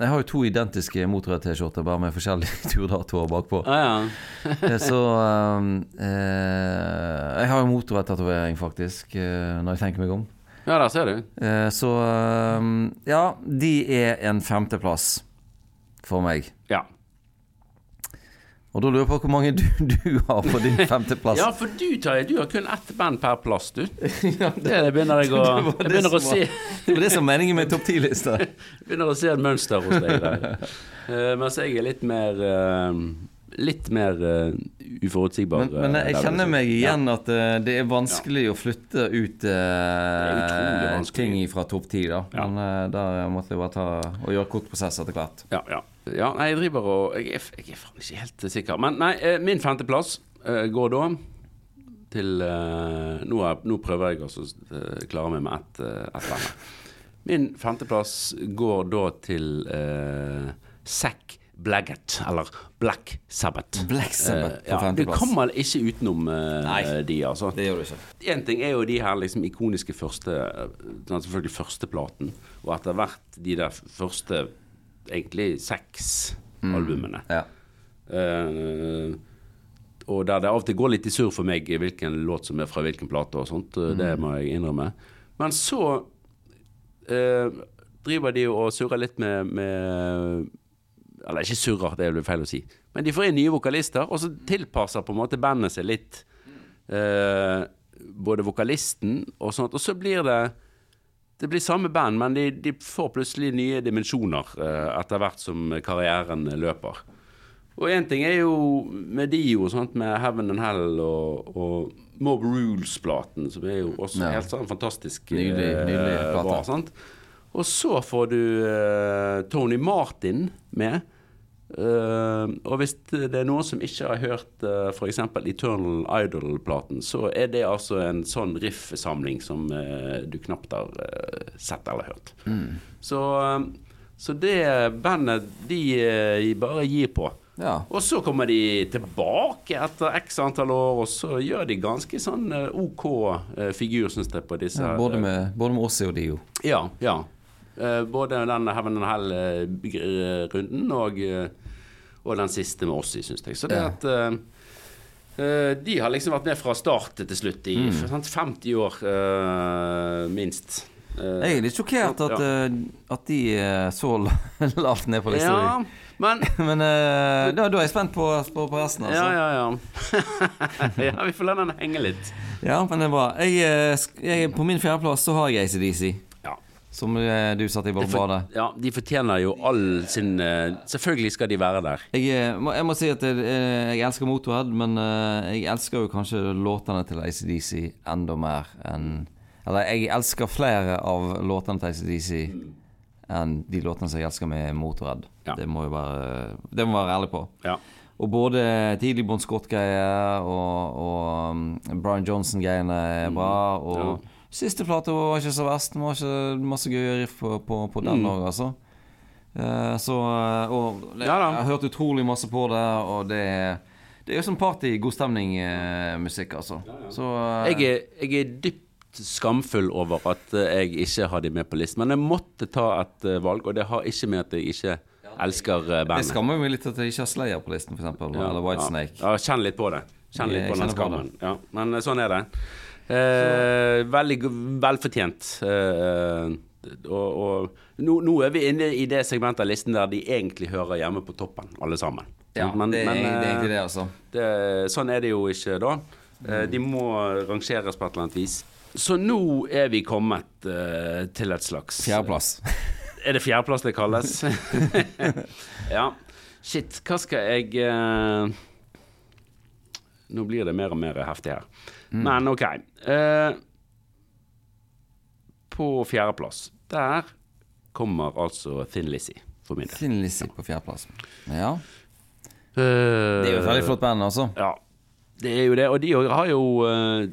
jeg har jo to identiske Motorhead-T-skjorter, bare med forskjellige turdatoer bakpå. ja, ja. Eh, Så um, eh, Jeg har jo motorvei-tatovering, faktisk, når jeg tenker meg om. Ja, der ser du. Eh, så um, ja, de er en femteplass for meg. Ja. Og da lurer jeg på hvor mange du, du har på din femteplass. ja, for du, Tarjei, du har kun ett band per plass, du. Det begynner jeg å, det det begynner å var, se Det var det som var meningen med topp ti-lista. begynner å se et mønster hos deg der. Uh, mens jeg er litt mer uh, Litt mer uh, uforutsigbar. Men, men jeg, jeg kjenner meg igjen at uh, det er vanskelig å flytte ut uh, ting fra topp ti, da. Ja. Men uh, der måtte jeg bare ta og gjøre kort prosess etter hvert. Ja, ja. Ja nei, jeg driver og Jeg er, jeg er faen ikke helt sikker. Men nei, eh, min femteplass uh, går da til uh, nå, er, nå prøver jeg å eh, klare meg med ett uh, et her. Min femteplass går da til uh, Zack Blaggett, eller Black Sabbath. Black Sabbath Eh, på ja, Du kommer ikke utenom eh, Nei. de, altså. Det gjør du ikke. Én ting er jo de her liksom ikoniske første Selvfølgelig førsteplaten, og etter hvert de der første egentlig seks albumene. Ja. Uh, og der det av og til går litt i surr for meg hvilken låt som er fra hvilken plate og sånt. Mm. Det må jeg innrømme. Men så uh, driver de og surrer litt med, med Eller ikke surrer, det jo feil å si. Men de får inn nye vokalister, og så tilpasser på en måte bandet seg litt. Uh, både vokalisten og sånt. Og så blir det det blir samme band, men de, de får plutselig nye dimensjoner eh, etter hvert som karrieren løper. Og én ting er jo med Dio, sant, med Heaven and Hell og, og Mob Rules-platen, som er jo også Ja. helt sånn fantastisk Nydelig, eh, nydelig plate. bra. sant? Og så får du eh, Tony Martin med. Eh, og hvis det er noen som ikke har hørt uh, f.eks. Eternal Idol-platen, så er det altså en sånn riff-samling som uh, du knapt har uh, sett eller hørt. Så, eh, så det bandet de eh, bare gir på. Ja. Og så kommer de tilbake etter x antall år, og så gjør de ganske sånn eh, OK eh, figur, syns jeg, på disse Ja, både, med, både med Ossi og Dio. ja, ja. Eh, både den Heaven and Hell-runden og, eh, og den siste med Ossi, syns jeg. Så det at eh, De har liksom vært med fra start til slutt i Mm. sant, 50 år, uh, minst. Uh, Jeg er litt sjokkert at, Ja. at de er så lavt ned på lista. ja, men Men da, da er jeg spent på, på, på resten, altså. Ja, ja, ja. ja, vi får la den henge litt. Ja, men det er bra. Jeg, jeg, på min fjerdeplass så har jeg ACDC. Som eh, du satt i For, badet. ja, de fortjener jo all sin eh, Selvfølgelig skal de være der. Jeg, eh, jeg må si at jeg, jeg elsker Motorhead, men jeg elsker jo kanskje låtene til ACDC enda mer enn Eller jeg elsker flere av låtene til ACDC enn de låtene som jeg elsker med Motorhead. Ja. Det må jeg være Det må være ærlig på. Ja. Og både tidlig Bon Scott-greier og, og um, Brian Johnson-greiene er bra. Og Ja. Siste plate var ikke så verst. Det var ikke masse gøye riff på, på, på den òg, altså. Uh, så eh, Og Ja jeg har hørt utrolig masse på det, og det er det er jo sånn party, god stemning-musikk, altså. Så eh, Jeg er, jeg er dypt skamfull over at eh, jeg ikke har de med på listen. Men jeg måtte ta et eh, valg, og det har ikke med at jeg ikke elsker bandet. Det skammer meg litt at jeg ikke har Slayer på listen, f.eks. Eller Whitesnake. Ja, ja, kjenn litt på det. Kjenn litt Jeg på den på skammen. Ja, men eh, sånn er det. Eh, veldig velfortjent. Eh, og og nå, nå er vi inne i det segmentet av listen der de egentlig hører hjemme på toppen, alle sammen. Ja, Men- det, men, det er eh, egentlig det, altså. det, sånn er det jo ikke da. Eh, De må rangeres på et eller annet vis. Så nå er vi kommet eh, til et slags Fjerdeplass. Er det fjerdeplass det kalles? ja. Shit, hva skal jeg eh, Nå blir det mer og mer heftig her. Men OK. Eh, på fjerdeplass, der kommer altså Thin Lizzie, for min del. Thin Lizzie på fjerdeplass. Ja. Det Det er jo et veldig flott band, altså. Ja, det er jo det. Og de har jo eh,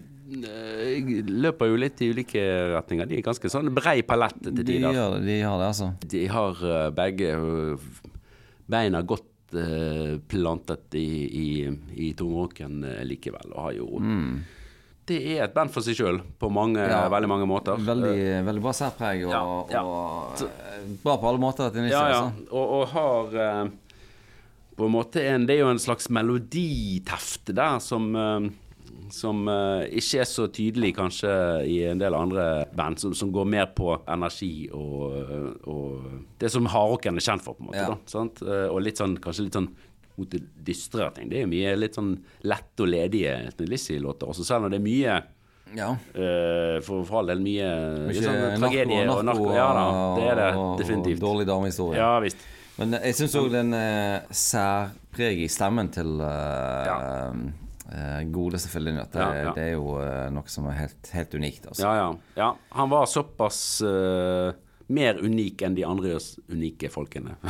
eh, løper jo litt i ulike retninger. De er ganske sånn brei palett til De gjør det, de har det, altså. De har eh, begge eh, beina godt eh, plantet i, i, i eh, likevel, og har jo Det er et band for seg sjøl på mange. Ja. veldig mange måter. Veldig, veldig bra særpreg, og, Ja, ja. og eh, bra på alle måter. Til Ja, ja. altså. Og, og har eh, på en måte en Det er jo en slags meloditeft der som eh, som ikke er så tydelig kanskje i en del andre band, som, som går mer på energi og, og det som hardrocken er kjent for, på en måte. Da, sant? Og litt sånn, kanskje litt sånn mot det dystre ting. Det er mye litt sånn lette og ledige Lizzie-låter også, selv om det er mye Ja. Uh, for, for all del mye, sånn tragedie og narko. Ja da, det er det definitivt. Og dårlig damehistorie. Ja visst. Men jeg syns òg den uh, særpreg i stemmen til uh, Ja. Uh, gode selvfølgelig Det, Ja, ja. det er jo uh, noe som er helt, helt unikt, altså. Ja, ja. ja. Han var såpass eh, mer unik enn de andre unike folkene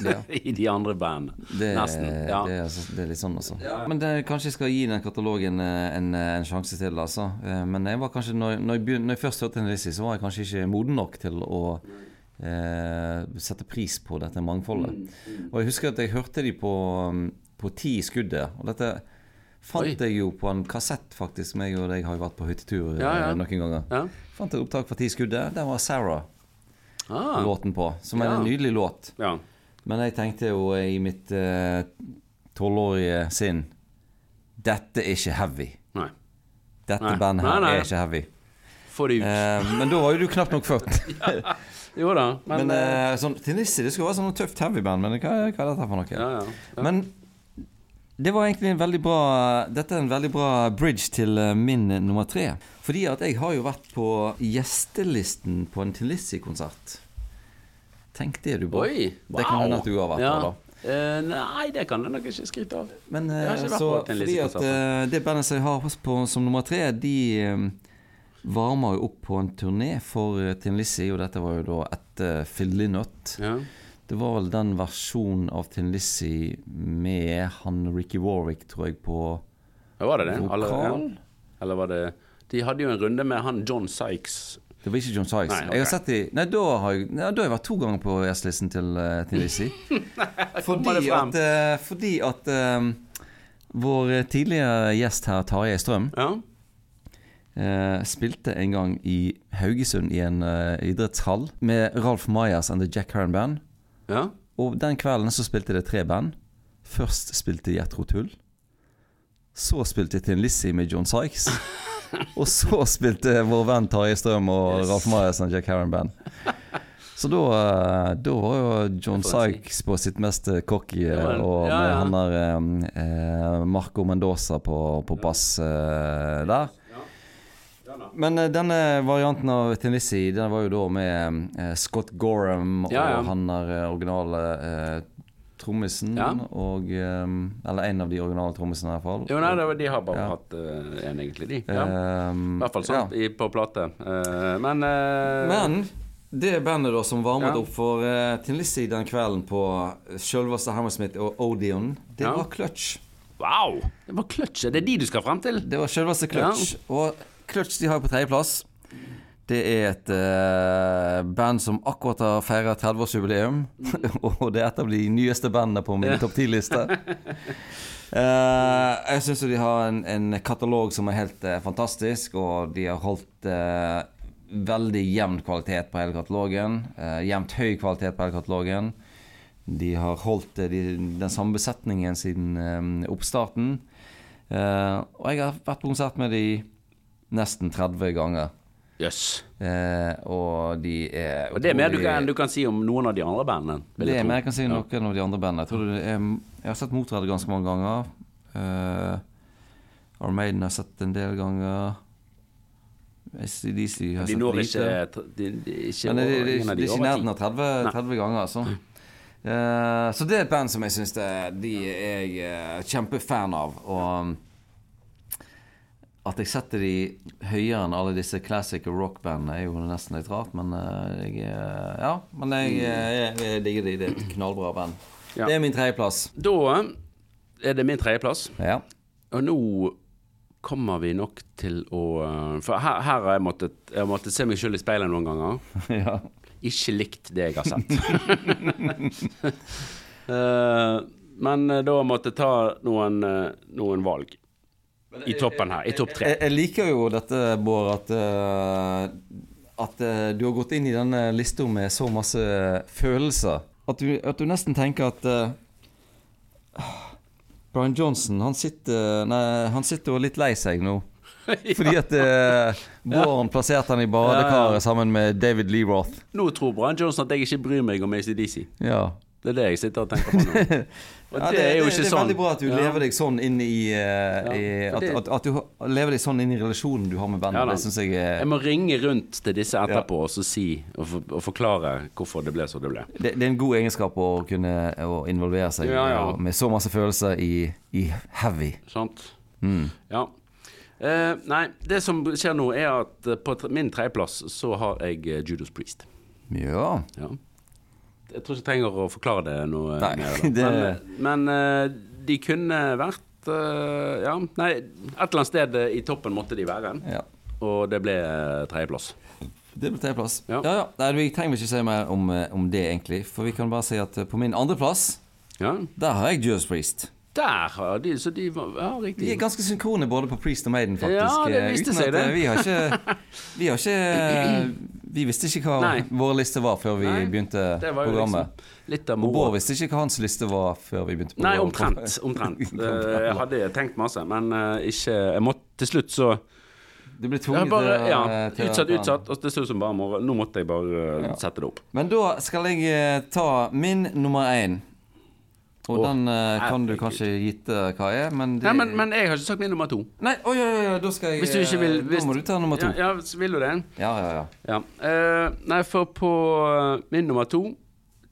Ja. i de andre bandene. Det, Nesten. Ja. det, er, altså, det er litt sånn, altså. Men det, kanskje jeg skal gi den katalogen eh, en, en sjanse til, altså. Eh, Men jeg var kanskje, når, når, jeg, begyn- når jeg først hørte Lizzie, så var jeg kanskje ikke moden nok til å eh, sette pris på dette mangfoldet. Mm, Og jeg husker at jeg hørte de på, um, på Ti i skuddet. Og dette fant Oi. jeg jo på en kassett, faktisk. Meg og deg har jo vært på hyttetur eh, Ja, ja. noen ganger. Ja. Fant et opptak fra Ti i skuddet. Der var Sarah Ah, låten på. Som er Ja. en nydelig låt. ja. Men jeg tenkte jo i mitt tolvårige uh, sinn Dette er ikke heavy. Nei. Dette Nei. bandet her Nei, nei. er ikke heavy. Få det ut. Uh, men da var jo du knapt nok født. jo da, men, Men uh, eh, sånn, Tinnissi, det skulle være sånn tøft heavy-band, men hva, hva er dette for noe? ja, ja. ja. Men det var egentlig en veldig bra Dette er en veldig bra bridge til eh, min eh, nummer tre. Fordi at jeg har jo vært på gjestelisten på en Tinnissi-konsert. Tenk det, du, Bård. Oi! Det kan hende at du har vært ja. der, da. Uh, nei, det kan jeg nok ikke skryte av. Men vært så fordi at eh, det bandet som jeg har på som nummer tre, de eh, varmer jo opp på en turné for uh, Tin Lizzie, og dette var jo da etter Phil Lynott. Ja. Det var vel den versjonen av Tin Lizzie med han Ricky Warwick, tror jeg, på Ja, var det det? Alle-. Eller var det De hadde jo en runde med han John Sykes. Det var ikke John Sykes. Nei, okay. Jeg har sett de Nei, da har jeg, nei, da har jeg vært to ganger på gjestelisten til uh, Tin Lizzie. Fordi at, eh, fordi at eh, vår tidligere gjest her, Tarjei Strøm, Ja. Uh, spilte en gang i Haugesund i en eh, idrettshall med Ralf Myers and The Jack Herron Band. Ja. Og den kvelden så spilte det tre band. Først spilte Jethro Tull. Så spilte Tin Lizzie med John Sykes. Og så spilte vår venn Tarjei Strøm og yes. Ralf og Jack Harron Band. Så da, eh, da, var jo John Sykes på sitt mest cocky, og ja, ja. han der eh, Marco Mendoza på, på bass eh, der. Men uh, denne varianten av Tennessee Den var jo da med uh, Scott Gorham og han der originale uh, trommisen. Ja. Og Eller en av de originale trommisene, i hvert fall. Jo, nei, var, De har bare ja. hatt uh, en, egentlig, de. Ja. Um, I hvert fall sånn ja. på plate. Uh, men uh, Men det bandet da som varmet opp for uh, Tinlissi den kvelden på selveste Hammersmith og Odeon, det var Clutch. Wow! Det var Clutch. Det er de du skal frem til? Det var selveste Clutch. Og Clutch de har jeg på tredjeplass. Det er et uh, band som akkurat har feira 30-årsjubileum. og det er et av de nyeste bandene på min topp 10-liste. Uh, eh, jeg syns de har en, en, katalog som er helt uh, fantastisk, og de har holdt veldig jevn kvalitet på hele katalogen. jevnt høy kvalitet på hele katalogen. De har holdt de, den samme besetningen siden oppstarten. og jeg har vært på konsert med de nesten 30 ganger. Yes. Eh, og de er Og Det er mer du kan, du kan, si om noen av de andre bandene? Det er mer jeg kan si om ja. noen av de andre bandene. Jeg, tror det er, jeg har sett Motorhead ganske mange ganger. Uh, eh, Armaden har sett en del ganger. ACDC har de sett lite. Ikke, de, de, ikke, Men de, de, de, de er ikke i nærheten av 30, 30 ganger. Altså. Uh, så det er et band som jeg syns de er jeg uh, kjempefan av. Og at jeg setter de høyere enn alle disse classic rock-bandene, er jo nesten litt rart, men uh, jeg Ja, men jeg, jeg, jeg digger de. Det er et knallbra band. Ja. Det er min tredjeplass. Da er det min tredjeplass. Ja. Og nå kommer vi nok til å eh, For her, her har jeg måttet, jeg måttet se meg sjøl i speilet noen ganger. ja. Ikke likt det jeg har sett. uh, men da måtte jeg ta noen, noen valg. I toppen her, i topp tre. Jeg, jeg, liker jo dette, Bård, at, uh, at uh, du har gått inn i denne lista med så masse følelser. At du, at du nesten tenker at uh, Brian Johnson, han sitter, nei, han sitter jo litt lei seg nå. ja. Fordi at uh, Bård plasserte han i badekaret ja. sammen med David Lee Roth. Nå tror Brian Johnson at jeg ikke bryr meg om ACDC. Ja. Det er det jeg sitter og tenker på nå. Ja, det, det, er jo ikke sånn. Det er veldig bra at du ja. lever deg sånn inn i, uh, i at, at, at, du lever deg sånn inn i relasjonen du har med bandet. det syns jeg er Jeg må ringe rundt til disse etterpå og så si og, for, og, forklare hvorfor det ble som det ble. Det, det, er en god egenskap å kunne å involvere seg med så masse følelser i, i heavy. Sant. Mm. Ja. Uh, nei, det som skjer nå, er at på min tredjeplass så har jeg Judas Priest. Ja. ja. Jeg tror ikke jeg trenger å forklare det noe nei, mer. Det... Men, men uh, de kunne vært uh, Ja, nei, et eller annet sted i toppen måtte de være. Ja. Og det ble tredjeplass. Det ble tredjeplass. Ja. ja, ja. Nei, vi trenger ikke si mer om, om, det, egentlig. For vi kan bare si at på min andreplass, ja. der har jeg Judas Priest. Der har de Så de var ja, riktig. Vi er ganske synkrone både på Priest og Maiden, faktisk. Ja, det viste seg det. Vi har ikke, vi har ikke Vi visste ikke hva Nei. vår liste var før vi Nei, begynte programmet. Liksom og Bård visste ikke hva hans liste var før vi begynte programmet. Nei, omtrent. omtrent. Eh, jeg hadde tenkt masse, men ikke Jeg måtte til slutt så du ble tvunget bare, ja, til Utsatt, utsatt. Og det så ut som bare Nå måtte jeg bare ja. sette det opp. Men da skal jeg ta min nummer én. Og oh, den uh, kan du kanskje gitte hva er, men, de... Nei, men, men jeg har ikke sagt min nummer to. Nei, oh, ja, ja, da skal jeg Hvis du ikke vil hvis... Da må du ta nummer to. Ja, ja Vil du det? Ja, ja, ja. ja. Uh, nei, for på min nummer to,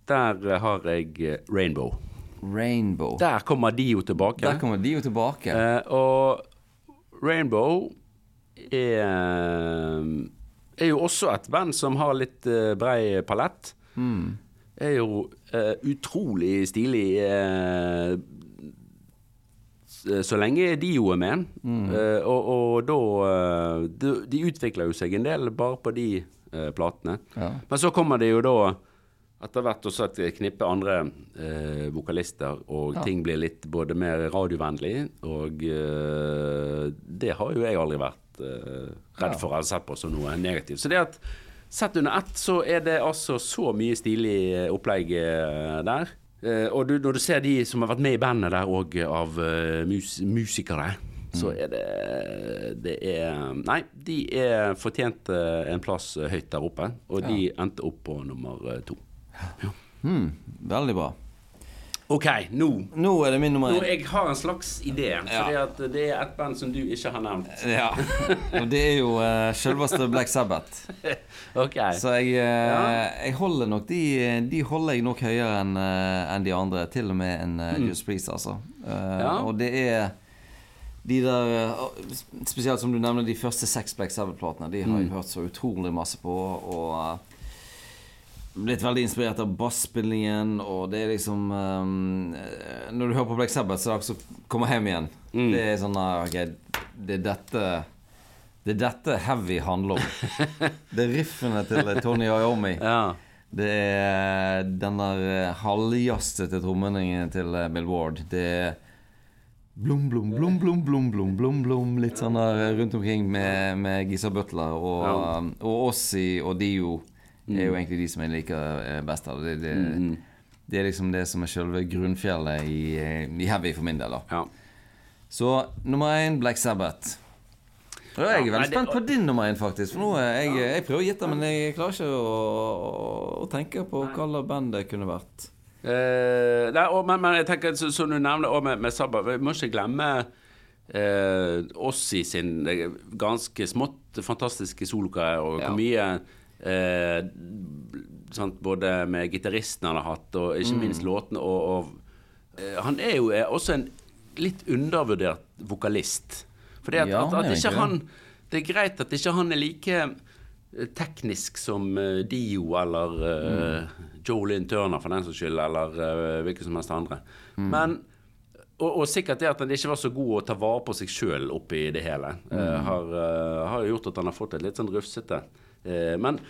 der har jeg Rainbow. Rainbow. Der kommer de jo tilbake. Der kommer de jo tilbake. Uh, og Rainbow er, er jo også et band som har litt brei palett. Mm er jo uh, utrolig stilig uh, så lenge de jo er med. Mm. Uh, og, og, da de, de, utvikler jo seg en del bare på de platene. Ja. Men så kommer det jo da etter hvert også et knippe andre vokalister, og ja. ting blir litt både mer radiovennlig, og det har jo jeg aldri vært redd for eller sett på som noe negativt. Så det at Sett under ett så er det altså så mye stilig eh, opplegg eh, der. Uh, og du, når du ser de som har vært med i bandet der òg, av mus musikere så er det Det er Nei, de er fortjente en plass høyt der oppe, og de endte opp på nummer to. Ja. Mm, veldig bra. OK, nå Nå er det min nummer én. Jeg har en slags idé. Ja. Fordi det er et band som du ikke har nevnt. Ja. Og det er jo uh, selveste Black Sabbath. ok Så jeg, uh, jeg holder nok de, de holder jeg nok høyere enn uh, en de andre. Til og med en uh, mm. Just Please, altså. Ja. Og det er de der Spesielt som du nevner, de første seks Black Sabbath-platene. De har jeg mm. hørt så utrolig masse på. Og blitt veldig inspirert av basspillingen, og det er liksom um, Når du hører på Black Sabbath, så er det akkurat kommer hjem igjen. Mm. Det er sånn Ok, det er dette Det er dette heavy handler om. det er riffene til Tony Iommi. Ja. Det er den der halvjazzete trommeningen til Bill Ward. Det er Blom, blom, blom, blom, blom, blom, blom, blom. Litt sånn der rundt omkring med, med Gisa Butler og, ja. og Ossi og Dio er jo mm. egentlig de som jeg liker eh, best av. Det, det, mm. det, er liksom det som er selve grunnfjellet i, eh, i heavy for min del. da ja. Så nummer én Black Sabbath. Og jeg er veldig spent på din nummer én, faktisk. For nå jeg, jeg prøver å gjette, men jeg klarer ikke å, å, tenke på hva slags band det kunne vært. Uh, nei, og, men, men, jeg tenker, som du nevner og med, med Sabba, vi må ikke glemme uh, oss i sin ganske smått fantastiske solokarriere, og hvor mye Eh, sant, både med gitaristen han har hatt, og ikke mm. minst låtene. Og, og eh, han er jo også en litt undervurdert vokalist. For at, ja, at, at ikke han Det er greit at ikke han er like eh, teknisk som uh, Dio eller uh, mm. Jolene Turner, for den saks skyld, eller uh, hvilke som helst andre. Mm. Men og, og, sikkert det at han ikke var så god å ta vare på seg sjøl oppi det hele, mm. har, har, gjort at han har fått et litt sånn rufsete Eh, men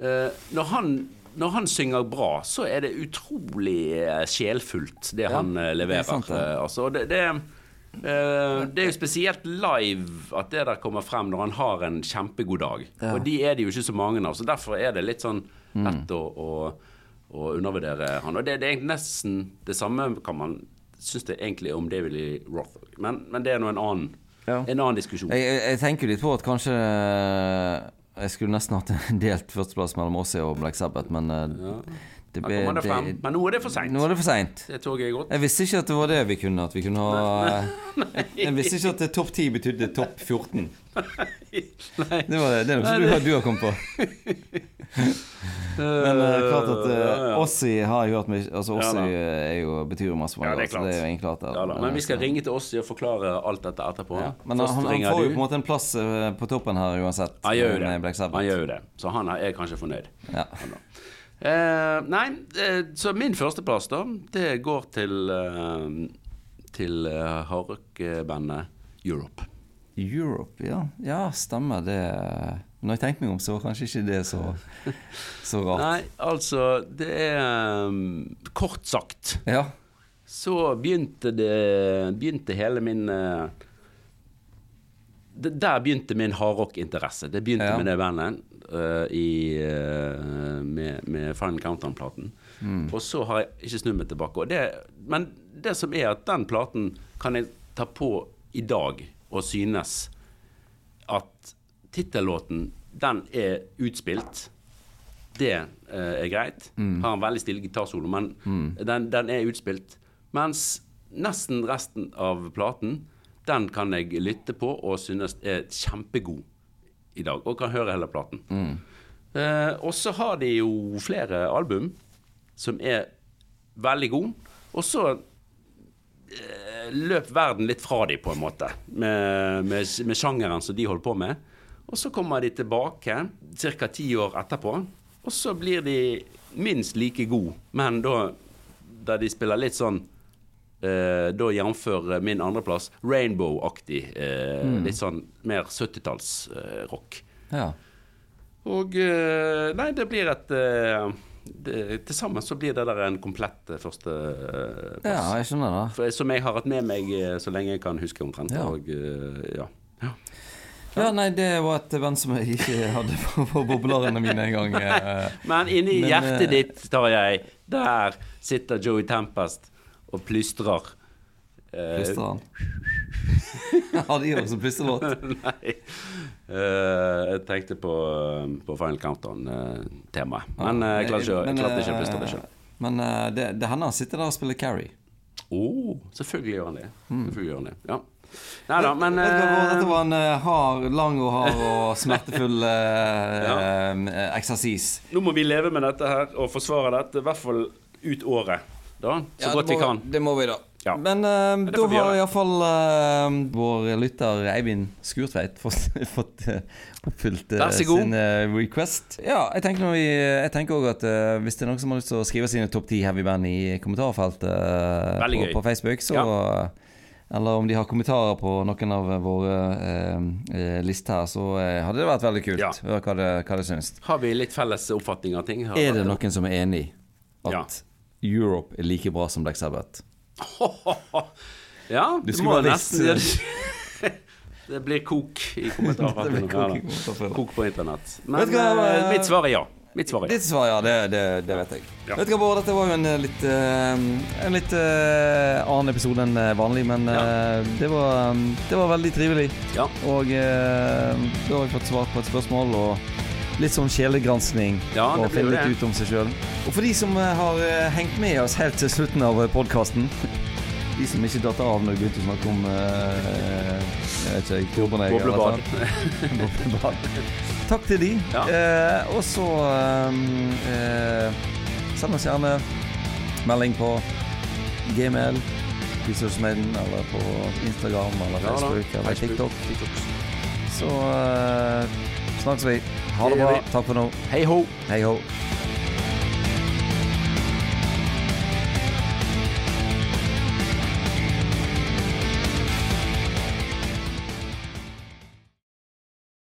eh, når han når han synger bra, så er det utrolig eh, sjelfullt, det ja, han leverer. Det er, sant, ja. altså, det, det, det, er jo spesielt live at det der kommer frem når han har en kjempegod dag. Ja. Og de er det jo ikke så mange av, så derfor er det litt sånn mm. lett å, å, å, undervurdere han. Og det, det, er nesten det samme kan man synes det egentlig om David Lee Roth. Men, men det er nå en annen, en annen diskusjon. Jeg, jeg, jeg tenker litt på at kanskje jeg skulle nesten hatt en delt førsteplass mellom oss og Black Sabbath, men uh, ja. det ble, det, det, Men nå er det for seint. Nå er det for seint. Det toget er gått. Jeg visste ikke at det var det vi kunne. At vi kunne ha Nei. Jeg visste ikke at topp 10 betydde topp 14. Nei. Det, var det. det er noe du, du har kommet på. Men det er klart at uh, Ossi har jeg hørt mye Altså Ossi ja, jo, betyr jo masse for meg. Ja, det er klart. Det er jo klart at, ja, men vi skal ringe til Ossi og forklare alt dette etterpå. Ja. Men han, han, får jo på en måte en plass på toppen her uansett. Han gjør jo det. Han jo. Så han er kanskje fornøyd. Ja. Uh, nei, så min førsteplass, da, det går til Til hardrock-bandet Europe. Europe, ja. Ja, stemmer det. Når jeg tenker meg om, så kanskje ikke det så, så rart. Nei, altså Det er um, Kort sagt ja. så begynte det Begynte hele min uh, det, Der begynte min hardrock-interesse. Det begynte ja. med det bandet uh, i, uh, med, med Final Countdown-platen. Mm. Og så har jeg ikke snudd meg tilbake. Det, men det som er at den platen kan jeg ta på i dag og synes at tittellåten, den er utspilt. Det eh, er greit. Mm. Har en veldig stille gitarsolo, men mm. den, den, er utspilt. Mens nesten resten av platen, den kan jeg lytte på og synes er kjempegod i dag. Og kan høre hele platen. Mm. Eh, og så har de jo flere album som er veldig gode. Og så eh, løp verden litt fra dem, på en måte, med, med, med sjangeren som de holder på med. Og så kommer de tilbake ca. ti år etterpå, og så blir de minst like gode, men da der de spiller litt sånn eh, Da jf. min andreplass Rainbow-aktig. Eh, mm. Litt sånn mer 70-tallsrock. Eh, ja. Og eh, Nei, det blir et eh, til sammen så blir det der en komplett eh, førsteplass. Ja, jeg skjønner det. som jeg har hatt med meg så lenge jeg kan huske omtrent. Ja. Og, ja. ja. Ja, nei, det var et band som jeg ikke hadde på, på boblerene mine engang. Eh. Men inni Men, hjertet eh, ditt, tar jeg, der sitter Joey Tempest og plystrer Plystrer han? Har de også plystrelåt? Nei. Uh, jeg tenkte på, på Final Countdown-temaet. men eh, jeg klarte ikke, klart ikke å plystre det sjøl. Men eh, det, det hender han sitter der og spiller Carrie. Oh, selvfølgelig gjør han det. Selvfølgelig gjør han det. Ja. Nei da, men Dette var en eh, hard, lang og hard og smertefull eh, eh, eksersis. nå må vi leve med dette her og forsvare dette, i hvert fall ut året. Da, så Ja, godt vi kan. Det må vi, da. Ja. Men uh, da har iallfall uh, vår lytter Eivind Skurtveit fått, fått eh, oppfylt god. sin request. Ja, jeg tenker, vi, jeg tenker også at hvis det er noen som har lyst til å skrive sine topp ti heavy band i kommentarfeltet på, på Facebook, så Eller om de har kommentarer på noen av våre eh, eh, lister her, så eh, hadde det vært veldig kult. Ja. Hør hva det, hva det syns. Har vi litt felles oppfatning av ting? Er det noen som er enig i at Ja. Europe er like bra som Black Sabbath? Ja, Du må nesten Det blir kok i kommentarfeltet. Kok. Kok på internett. Men hva, eh, eh, mitt svar er ja. Mitt svar er ja. Ditt svar, ja. Det, det, det vet jeg. Ja. Vet du hva, Bård, dette var jo en eh, litt eh, En litt eh, annen episode enn vanlig, men eh, det, var, um, det var veldig trivelig. Ja. Og da har jeg fått svart på et spørsmål og litt sånn sjelegranskning. Ja, og finne litt ut om seg sjøl. Og for de som har hengt med oss helt til slutten av podkasten De som ikke datt av når vi begynte å snakke om eh, Jeg vet ikke, eller Boblebad. Takk til de. Ja. Eh, og så eh, send oss gjerne melding på gmail, Pieces Maiden, eller på Instagram eller. Facebook eller TikTok. Så snakkes vi. Ha Det bra. Takk for nå. Hei ho! Hei ho.